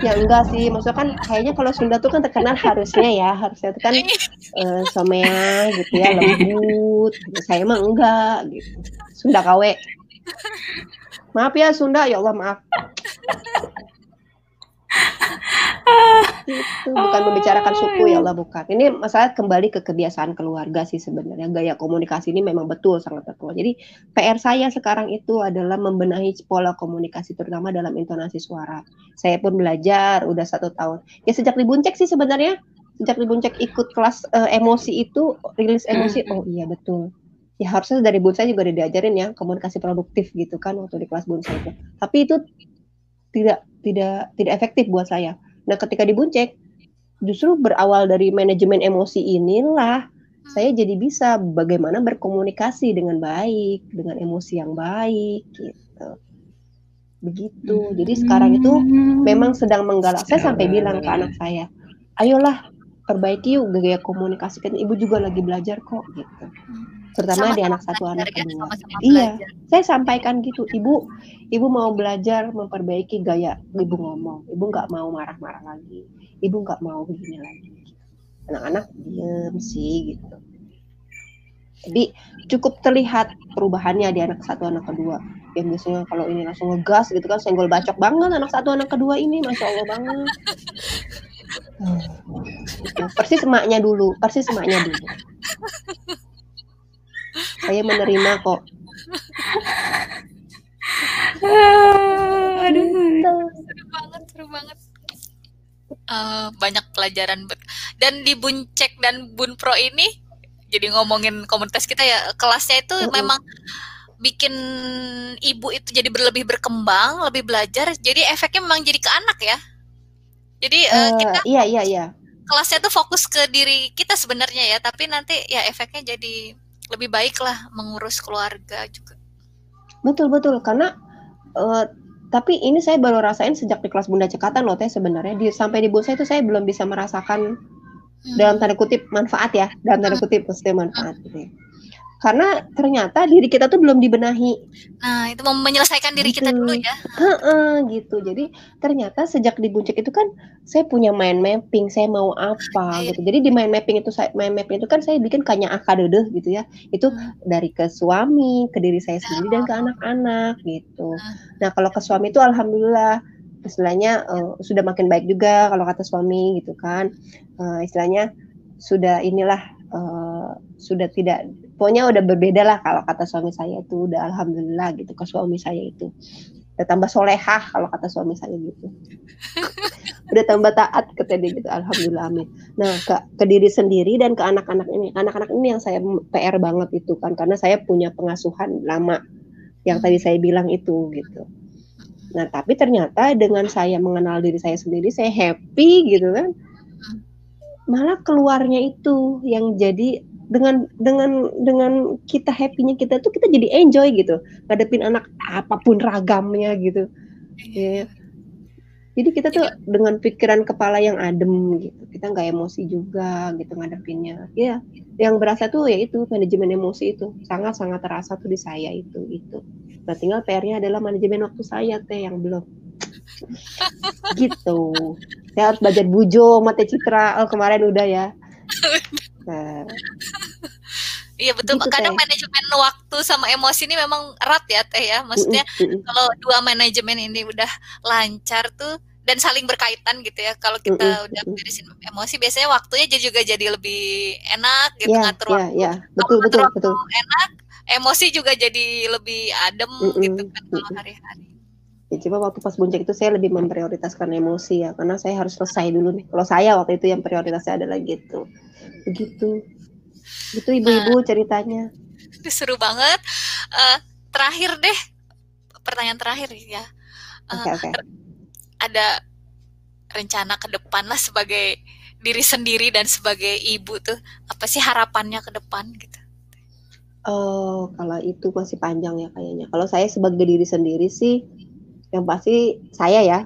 Ya enggak sih, maksudnya kan kayaknya kalau Sunda tuh kan terkenal harusnya ya, harusnya itu kan (laughs) eh, somea gitu ya, lembut. Saya mah enggak gitu. Sunda KW. Maaf ya Sunda, ya Allah maaf. Itu bukan membicarakan suku ya Allah bukan. Ini masalah kembali ke kebiasaan keluarga sih sebenarnya. Gaya komunikasi ini memang betul sangat betul. Jadi PR saya sekarang itu adalah membenahi pola komunikasi terutama dalam intonasi suara. Saya pun belajar udah satu tahun. Ya sejak dibuncek sih sebenarnya. Sejak dibuncek ikut kelas eh, emosi itu rilis emosi. Oh iya betul. Ya harusnya dari bonsai juga udah diajarin ya komunikasi produktif gitu kan waktu di kelas bonsai itu. Tapi itu tidak tidak tidak efektif buat saya. Nah ketika dibuncek justru berawal dari manajemen emosi inilah saya jadi bisa bagaimana berkomunikasi dengan baik dengan emosi yang baik gitu. Begitu. Jadi sekarang itu memang sedang menggalak. Saya sampai bilang ke anak saya ayolah perbaiki yuk gaya komunikasi kan ibu juga lagi belajar kok gitu. Terutama di anak satu anak ya, kedua. Sama-sama Iya. belajar. saya sampaikan gitu ibu ibu mau belajar memperbaiki gaya ibu ngomong. Ibu nggak mau marah-marah lagi. Ibu nggak mau begini lagi. Anak-anak diem sih gitu. Jadi cukup terlihat perubahannya di anak satu anak kedua. Yang biasanya kalau ini langsung ngegas gitu kan senggol bacok banget anak satu anak kedua ini. Masya allah banget (laughs) Hmm, gitu. persis emaknya dulu persis emaknya dulu saya menerima kok Aduh. seru banget seru banget Eh, banyak pelajaran ber- dan di Buncek dan Bun Pro ini jadi ngomongin komunitas kita ya kelasnya itu Mm-mm. memang bikin ibu itu jadi berlebih berkembang, lebih belajar. Jadi efeknya memang jadi ke anak ya. Jadi uh, Eh, kita iya iya iya. kelasnya tuh fokus ke diri kita sebenarnya ya, tapi nanti ya efeknya jadi lebih baik lah mengurus keluarga juga. Betul betul karena eh, tapi ini saya baru rasain sejak di kelas Bunda Cekatan loh teh sebenarnya di sampai di Busa itu saya belum bisa merasakan Hmm. dalam tanda kutip manfaat ya dalam tanda kutip maksudnya manfaat gitu ya. Karena ternyata diri kita tuh belum dibenahi Nah, itu mau menyelesaikan diri kita Gitu. dulu ya. Heeh, gitu. Jadi ternyata sejak di itu kan saya punya mind mapping, saya mau apa Iya. gitu. Jadi di mind mapping itu saya mind mapping itu kan saya bikin kanya akadede gitu ya. Itu Hmm. dari ke suami, ke diri saya sendiri dan ke anak-anak gitu. Hmm. Nah, kalau ke suami itu alhamdulillah istilahnya eh, sudah makin baik juga kalau kata suami gitu kan. Eh, istilahnya sudah inilah eh, sudah tidak pokoknya udah berbeda lah kalau kata suami saya itu udah alhamdulillah gitu ke suami saya itu. Udah tambah solehah kalau kata suami saya gitu. (laughs) Udah tambah taat kata dia gitu alhamdulillah amin. Nah ke, ke diri sendiri dan ke anak-anak ini. Anak-anak ini yang saya PR banget itu kan karena saya punya pengasuhan lama yang tadi saya bilang itu gitu. Nah tapi ternyata dengan saya mengenal diri saya sendiri saya happy gitu kan malah keluarnya itu yang jadi dengan dengan dengan kita happy-nya kita tuh kita jadi enjoy gitu. Ngadepin anak apa pun ragamnya gitu. Ya jadi kita tuh dengan pikiran kepala yang adem gitu kita nggak emosi juga gitu ngadepinnya. Ya yang berasa tuh ya itu manajemen emosi itu. Sangat sangat terasa tuh di saya itu itu nah tinggal PR-nya adalah manajemen waktu saya teh yang belum. (laughs) Gitu saya harus belajar bujo mata citra oh kemarin udah ya nah, (laughs) Iya betul. Gitu, Kadang Teh. manajemen waktu sama emosi ini memang erat ya teh ya. Maksudnya mm, mm, mm. kalau dua manajemen ini udah lancar tuh dan saling berkaitan gitu ya. Kalau kita Mm-mm, udah mm-mm. beresin emosi, biasanya waktunya jadi juga jadi lebih enak gitu ya ngatur ya waktu. ya Kalau betul ngatur betul waktu betul enak, emosi juga jadi lebih adem Mm-mm, gitu kan kalau hari-hari. Ya, coba waktu pas puncak itu saya lebih memprioritaskan emosi ya, karena saya harus selesai dulu nih. Kalau saya waktu itu yang prioritasnya adalah gitu, begitu. Itu ibu-ibu ceritanya. Itu seru banget. Eh, terakhir deh, pertanyaan terakhir ya. Eh, Oke oke. ada rencana ke depan lah sebagai diri sendiri dan sebagai ibu tuh apa sih harapannya ke depan gitu? Oh, kalau itu masih panjang ya kayaknya. Kalau saya sebagai diri sendiri sih, yang pasti saya ya,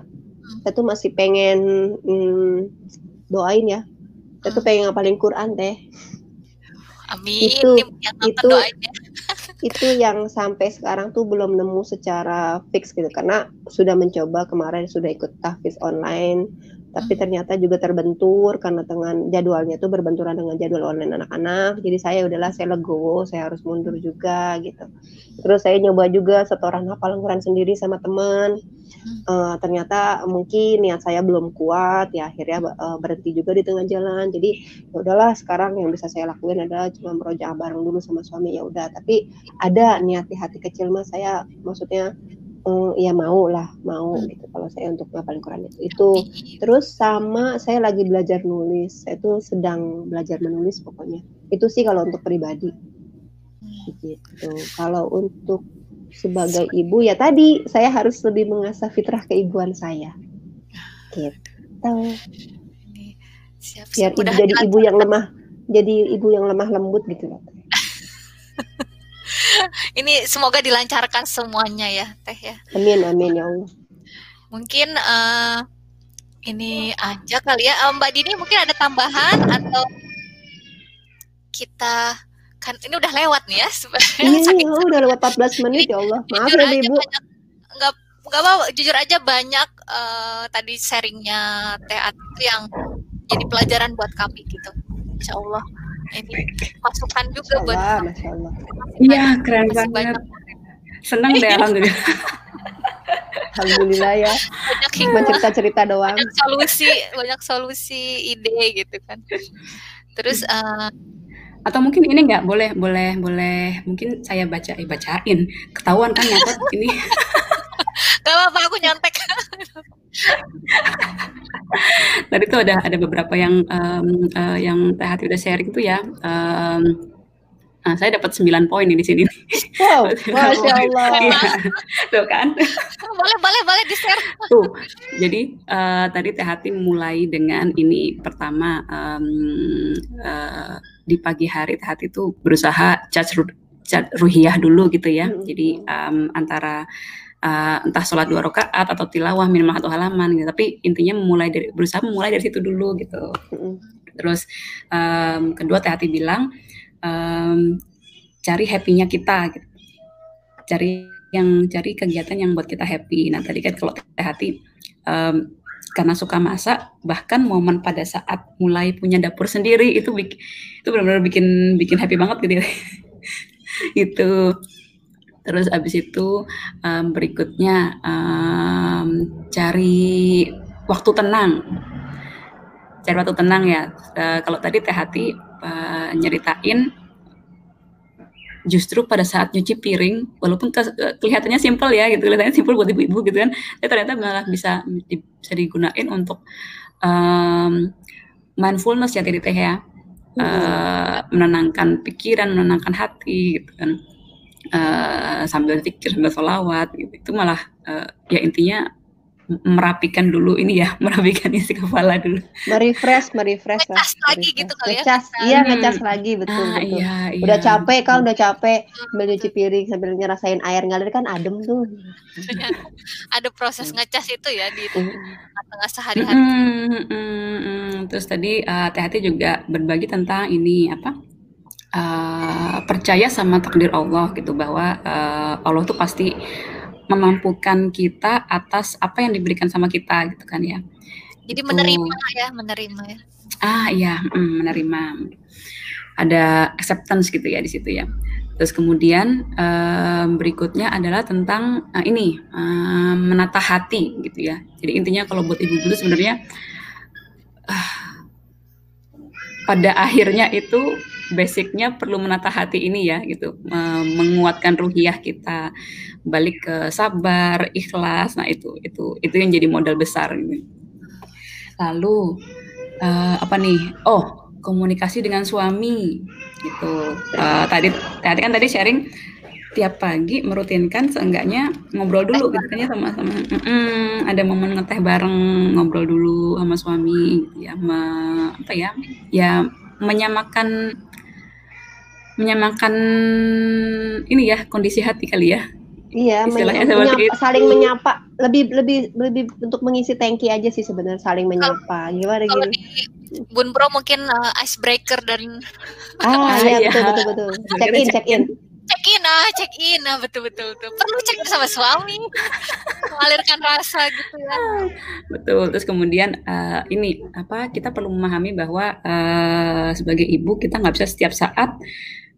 saya tuh masih pengen hmm, doain ya. Saya tuh pengen ngapalin Quran teh. Amin. Itu- yang itu- doainnya. (laughs) itu yang sampai sekarang tuh belum nemu secara fix gitu karena sudah mencoba kemarin sudah ikut tahfiz online tapi ternyata juga terbentur karena dengan jadwalnya tuh berbenturan dengan jadwal online anak-anak. Jadi saya udahlah saya legowo saya harus mundur juga gitu. Terus saya nyoba juga setoran hafal Quran sendiri sama teman. Eh, ternyata mungkin niat saya belum kuat ya akhirnya eh, berhenti juga di tengah jalan. Jadi ya udahlah sekarang yang bisa saya lakuin adalah cuma merojaah bareng dulu sama suami ya udah. Tapi ada niat di hati kecil mas. Saya maksudnya eh, ya mau lah mau gitu. Kalau saya untuk ngapalin Quran itu. Itu terus sama saya lagi belajar nulis. Saya tuh sedang belajar menulis pokoknya. Itu sih kalau untuk pribadi. Gitu. Kalau untuk sebagai ibu ya tadi saya harus lebih mengasah fitrah keibuan saya. Gitu. Siap biar ibu jadi ibu yang lemah jadi ibu yang lemah lembut gitu loh (laughs) (laughs) Ini semoga dilancarkan semuanya ya teh ya. amin amin ya Allah Mungkin eh, ini aja kali ya. Eh, Mbak Dini mungkin ada tambahan atau kita kan ini udah lewat nih ya sebenarnya. Iya, iya, udah lewat 14 menit ya Allah. Maaf jujur ya aja Ibu. banyak nggak nggak apa jujur aja banyak eh, tadi sharingnya Teh yang jadi pelajaran buat kami gitu Insya Allah ini masukan juga Masya buat. Masya Allah. Iya, keren Masih banget. banyak Senang deh, alhamdulillah. Alhamdulillah ya. banyak Cuma hikmah cerita-cerita doang. banyak solusi banyak solusi ide gitu kan terus eh, Atau mungkin ini nggak boleh, boleh, boleh. Mungkin saya baca, eh, bacain. Ketahuan kan nyatet ini. (laughs) gak apa-apa aku nyontek (laughs) Tadi tuh ada ada beberapa yang em, eh, yang Teh Hati udah sharing tuh ya. Em, Nah, saya dapat 9 poin di sini. Wow, (laughs) Masya Allah. Iya, tuh kan. boleh, boleh, boleh di-share. Tuh, jadi uh, tadi Teh Hati mulai dengan ini pertama um, uh, di pagi hari Teh Hati tuh berusaha charge, charge ruhiyah dulu gitu ya. Hmm. Jadi um, antara uh, entah sholat dua rakaat atau tilawah minimal satu halaman gitu. Tapi intinya memulai dari berusaha memulai dari situ dulu gitu. Terus um, kedua Teh Hati bilang um, cari happy-nya kita gitu. cari yang cari kegiatan yang buat kita happy nah tadi kan kalau teh hati um, karena suka masak bahkan momen pada saat mulai punya dapur sendiri itu bikin itu benar-benar bikin bikin happy banget gitu ya. (laughs) terus abis itu um, berikutnya um, cari waktu tenang. Cari waktu tenang ya. Uh, kalau tadi teh hati uh, nyeritain justru pada saat nyuci piring walaupun ke, kelihatannya simpel ya gitu kelihatannya simpel buat ibu-ibu gitu kan tapi ternyata malah bisa bisa digunain untuk um, mindfulness ya tadi teh ya. Uh, menenangkan pikiran menenangkan hati gitu kan uh, sambil pikir sambil sholawat gitu itu malah uh, ya intinya merapikan dulu ini ya, (laughs) merapikan isi kepala dulu. Merefresh, merefresh lah. Ngecas lagi gitu kali ya. Ngecas, iya hmm. ngecas lagi betul ah, betul. Iya, iya. Udah capek kan, udah capek sambil nyuci piring sambil ngerasain air ngalir kan adem tuh. Ada proses ngecas itu ya di tengah sehari-hari. Mm, mm, mm, mm. Terus tadi uh, Teh Hati juga berbagi tentang ini apa? Uh, percaya sama takdir Allah gitu bahwa uh, Allah tuh pasti memampukan kita atas apa yang diberikan sama kita gitu kan ya. Jadi gitu. menerima ya, menerima ya. Ah iya, mm, menerima. Ada acceptance gitu ya di situ ya. Terus kemudian um, berikutnya adalah tentang uh, ini um, menata hati gitu ya. Jadi intinya kalau buat ibu itu sebenarnya uh, pada akhirnya itu basicnya perlu menata hati ini ya gitu. Menguatkan ruhiyah kita balik ke sabar ikhlas. Nah itu itu itu yang jadi modal besar gitu. lalu uh, apa nih? Oh komunikasi dengan suami gitu. Uh, tadi tadi kan tadi sharing tiap pagi merutinkan seenggaknya ngobrol dulu gitu kan ya sama sama mm ada momen ngeteh bareng ngobrol dulu sama suami gitu ya ma, apa ya ya menyamakan menyamakan ini ya kondisi hati kali ya. Iya, menyapa, saling menyapa, lebih lebih lebih untuk mengisi tanki aja sih sebenarnya saling menyapa. Gimana Di Bun Bro mungkin uh, icebreaker dan Ah, (laughs) iya, betul betul betul. Check in, check in. Check in ah, check in ah betul betul betul. Perlu cek sama suami. Mengalirkan rasa gitu ya. Betul. Terus kemudian uh, ini apa kita perlu memahami bahwa uh, sebagai ibu kita nggak bisa setiap saat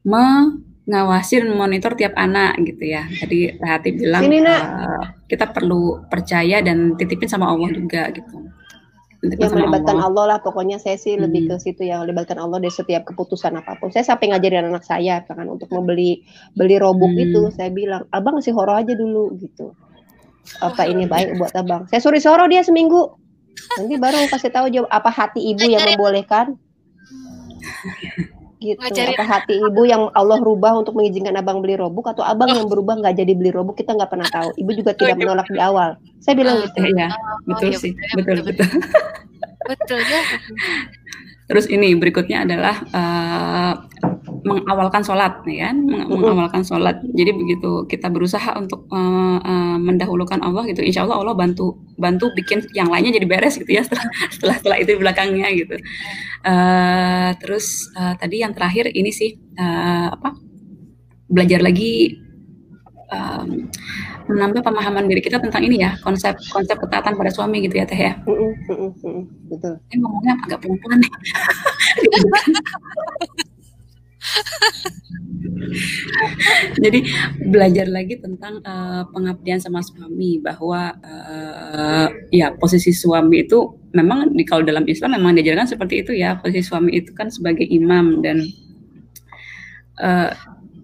mengawasi dan memonitor tiap anak gitu ya. Tadi Hati bilang Sini, uh, kita perlu percaya dan titipin sama Allah juga gitu. Titipin yang melibatkan Allah. Allah lah pokoknya saya sih hmm. lebih ke situ yang melibatkan Allah dari setiap keputusan apa pun. Saya sampai ngajarin anak saya kan untuk membeli beli robuk hmm. itu saya bilang abang ngasih horo aja dulu gitu. Apa ini baik buat abang? Saya suruh soro dia seminggu. Nanti baru kasih tahu jawab apa hati ibu yang membolehkan gitu. Ngajarin. apa hati ibu yang Allah rubah untuk mengizinkan abang beli robuk atau abang oh. yang berubah nggak jadi beli robuk kita nggak pernah tahu. Ibu juga tidak menolak di awal. Saya bilang gitu. ya betul oh, sih. betul betul betul, betul. ya. Terus ini berikutnya adalah uh, mengawalkan sholat, ya kan? mengawalkan sholat. Jadi begitu kita berusaha untuk uh, uh, mendahulukan Allah gitu, insya Allah Allah bantu bantu bikin yang lainnya jadi beres gitu ya (laughs) setelah setelah, setelah itu belakangnya gitu. Uh, terus uh, tadi yang terakhir ini sih uh, apa? Belajar lagi um, menambah pemahaman diri kita tentang ini ya konsep konsep ketaatan pada suami gitu ya teh ya. Betul. Eh ngomongnya agak pelan-pelan nih. (laughs) (laughs) Jadi belajar lagi tentang uh, pengabdian sama suami bahwa uh, ya posisi suami itu memang di kalau dalam Islam memang diajarkan seperti itu ya. Posisi suami itu kan sebagai imam dan uh,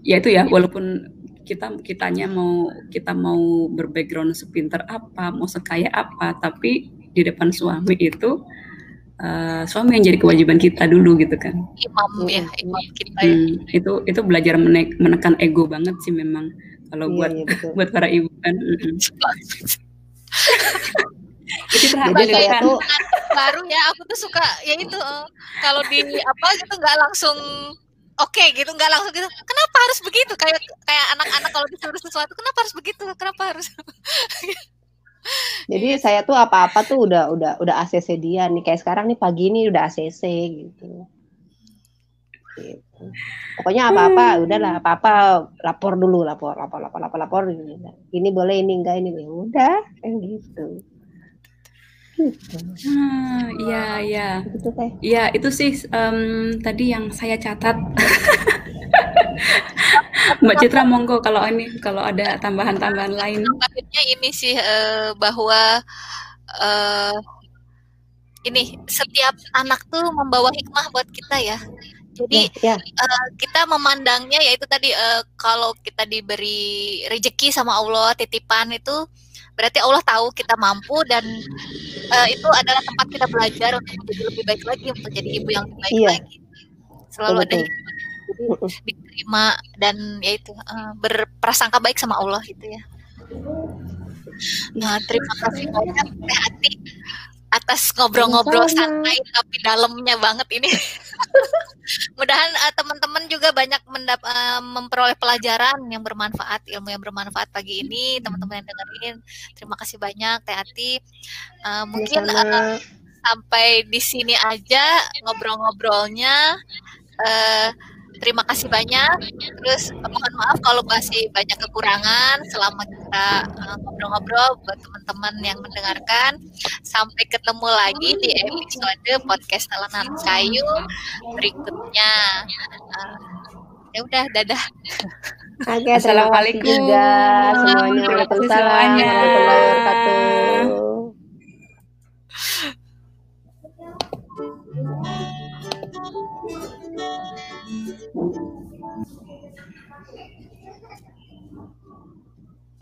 ya itu ya walaupun kita kitanya mau kita mau berbackground sepinter apa mau sekaya apa tapi di depan suami itu uh, suami yang jadi kewajiban kita dulu gitu kan. Imam ya imam kita ya. hmm, itu itu belajar menek, menekan ego banget sih memang kalau iya, buat iya, (laughs) buat para ibu kan (laughs) Jadi saya tuh baru ya aku tuh suka ya itu uh, kalau di apa gitu nggak langsung oke okay, gitu nggak langsung gitu. Kenapa harus begitu? Kayak kayak anak-anak kalau disuruh sesuatu kenapa harus begitu? Kenapa harus (laughs) jadi saya tuh apa-apa tuh udah udah udah ACC dia nih kayak sekarang nih pagi ini udah ACC gitu gitu. Pokoknya apa-apa, hmm. udahlah apa-apa lapor dulu, lapor, lapor, lapor, lapor, lapor. Gitu. Ini boleh, ini enggak, ini ya udah, kayak gitu. Hmm, iya, iya. Iya, itu sih um, tadi yang saya catat. (laughs) Mbak Citra monggo kalau ini kalau ada tambahan-tambahan lain. Tambahannya ini sih uh, bahwa uh, ini setiap anak tuh membawa hikmah buat kita ya. Jadi ya, ya. Uh, kita memandangnya yaitu tadi uh, kalau kita diberi rejeki sama Allah titipan itu berarti Allah tahu kita mampu dan uh, itu adalah tempat kita belajar untuk menjadi lebih baik lagi untuk jadi ibu yang lebih baik iya. lagi. Selalu betul, ada diterima dan yaitu uh, berprasangka baik sama Allah gitu ya. Nah terima kasih banyak. Hati atas ngobrol-ngobrol santai tapi dalamnya banget ini. (laughs) Mudahan uh, teman-teman juga banyak mendap uh, memperoleh pelajaran yang bermanfaat, ilmu yang bermanfaat pagi ini, teman-teman yang dengerin. Terima kasih banyak Teh Ati. Uh, mungkin uh, sampai di sini aja ngobrol-ngobrolnya. Uh, terima kasih banyak. Terus mohon maaf kalau masih banyak kekurangan selama kita eh, ngobrol-ngobrol buat teman-teman yang mendengarkan. Sampai ketemu lagi di episode podcast Talenan Kayu berikutnya. Uh, ya udah, dadah. Oke, assalamualaikum juga semuanya. Waalaikumsalam warahmatullahi wabarakatuh.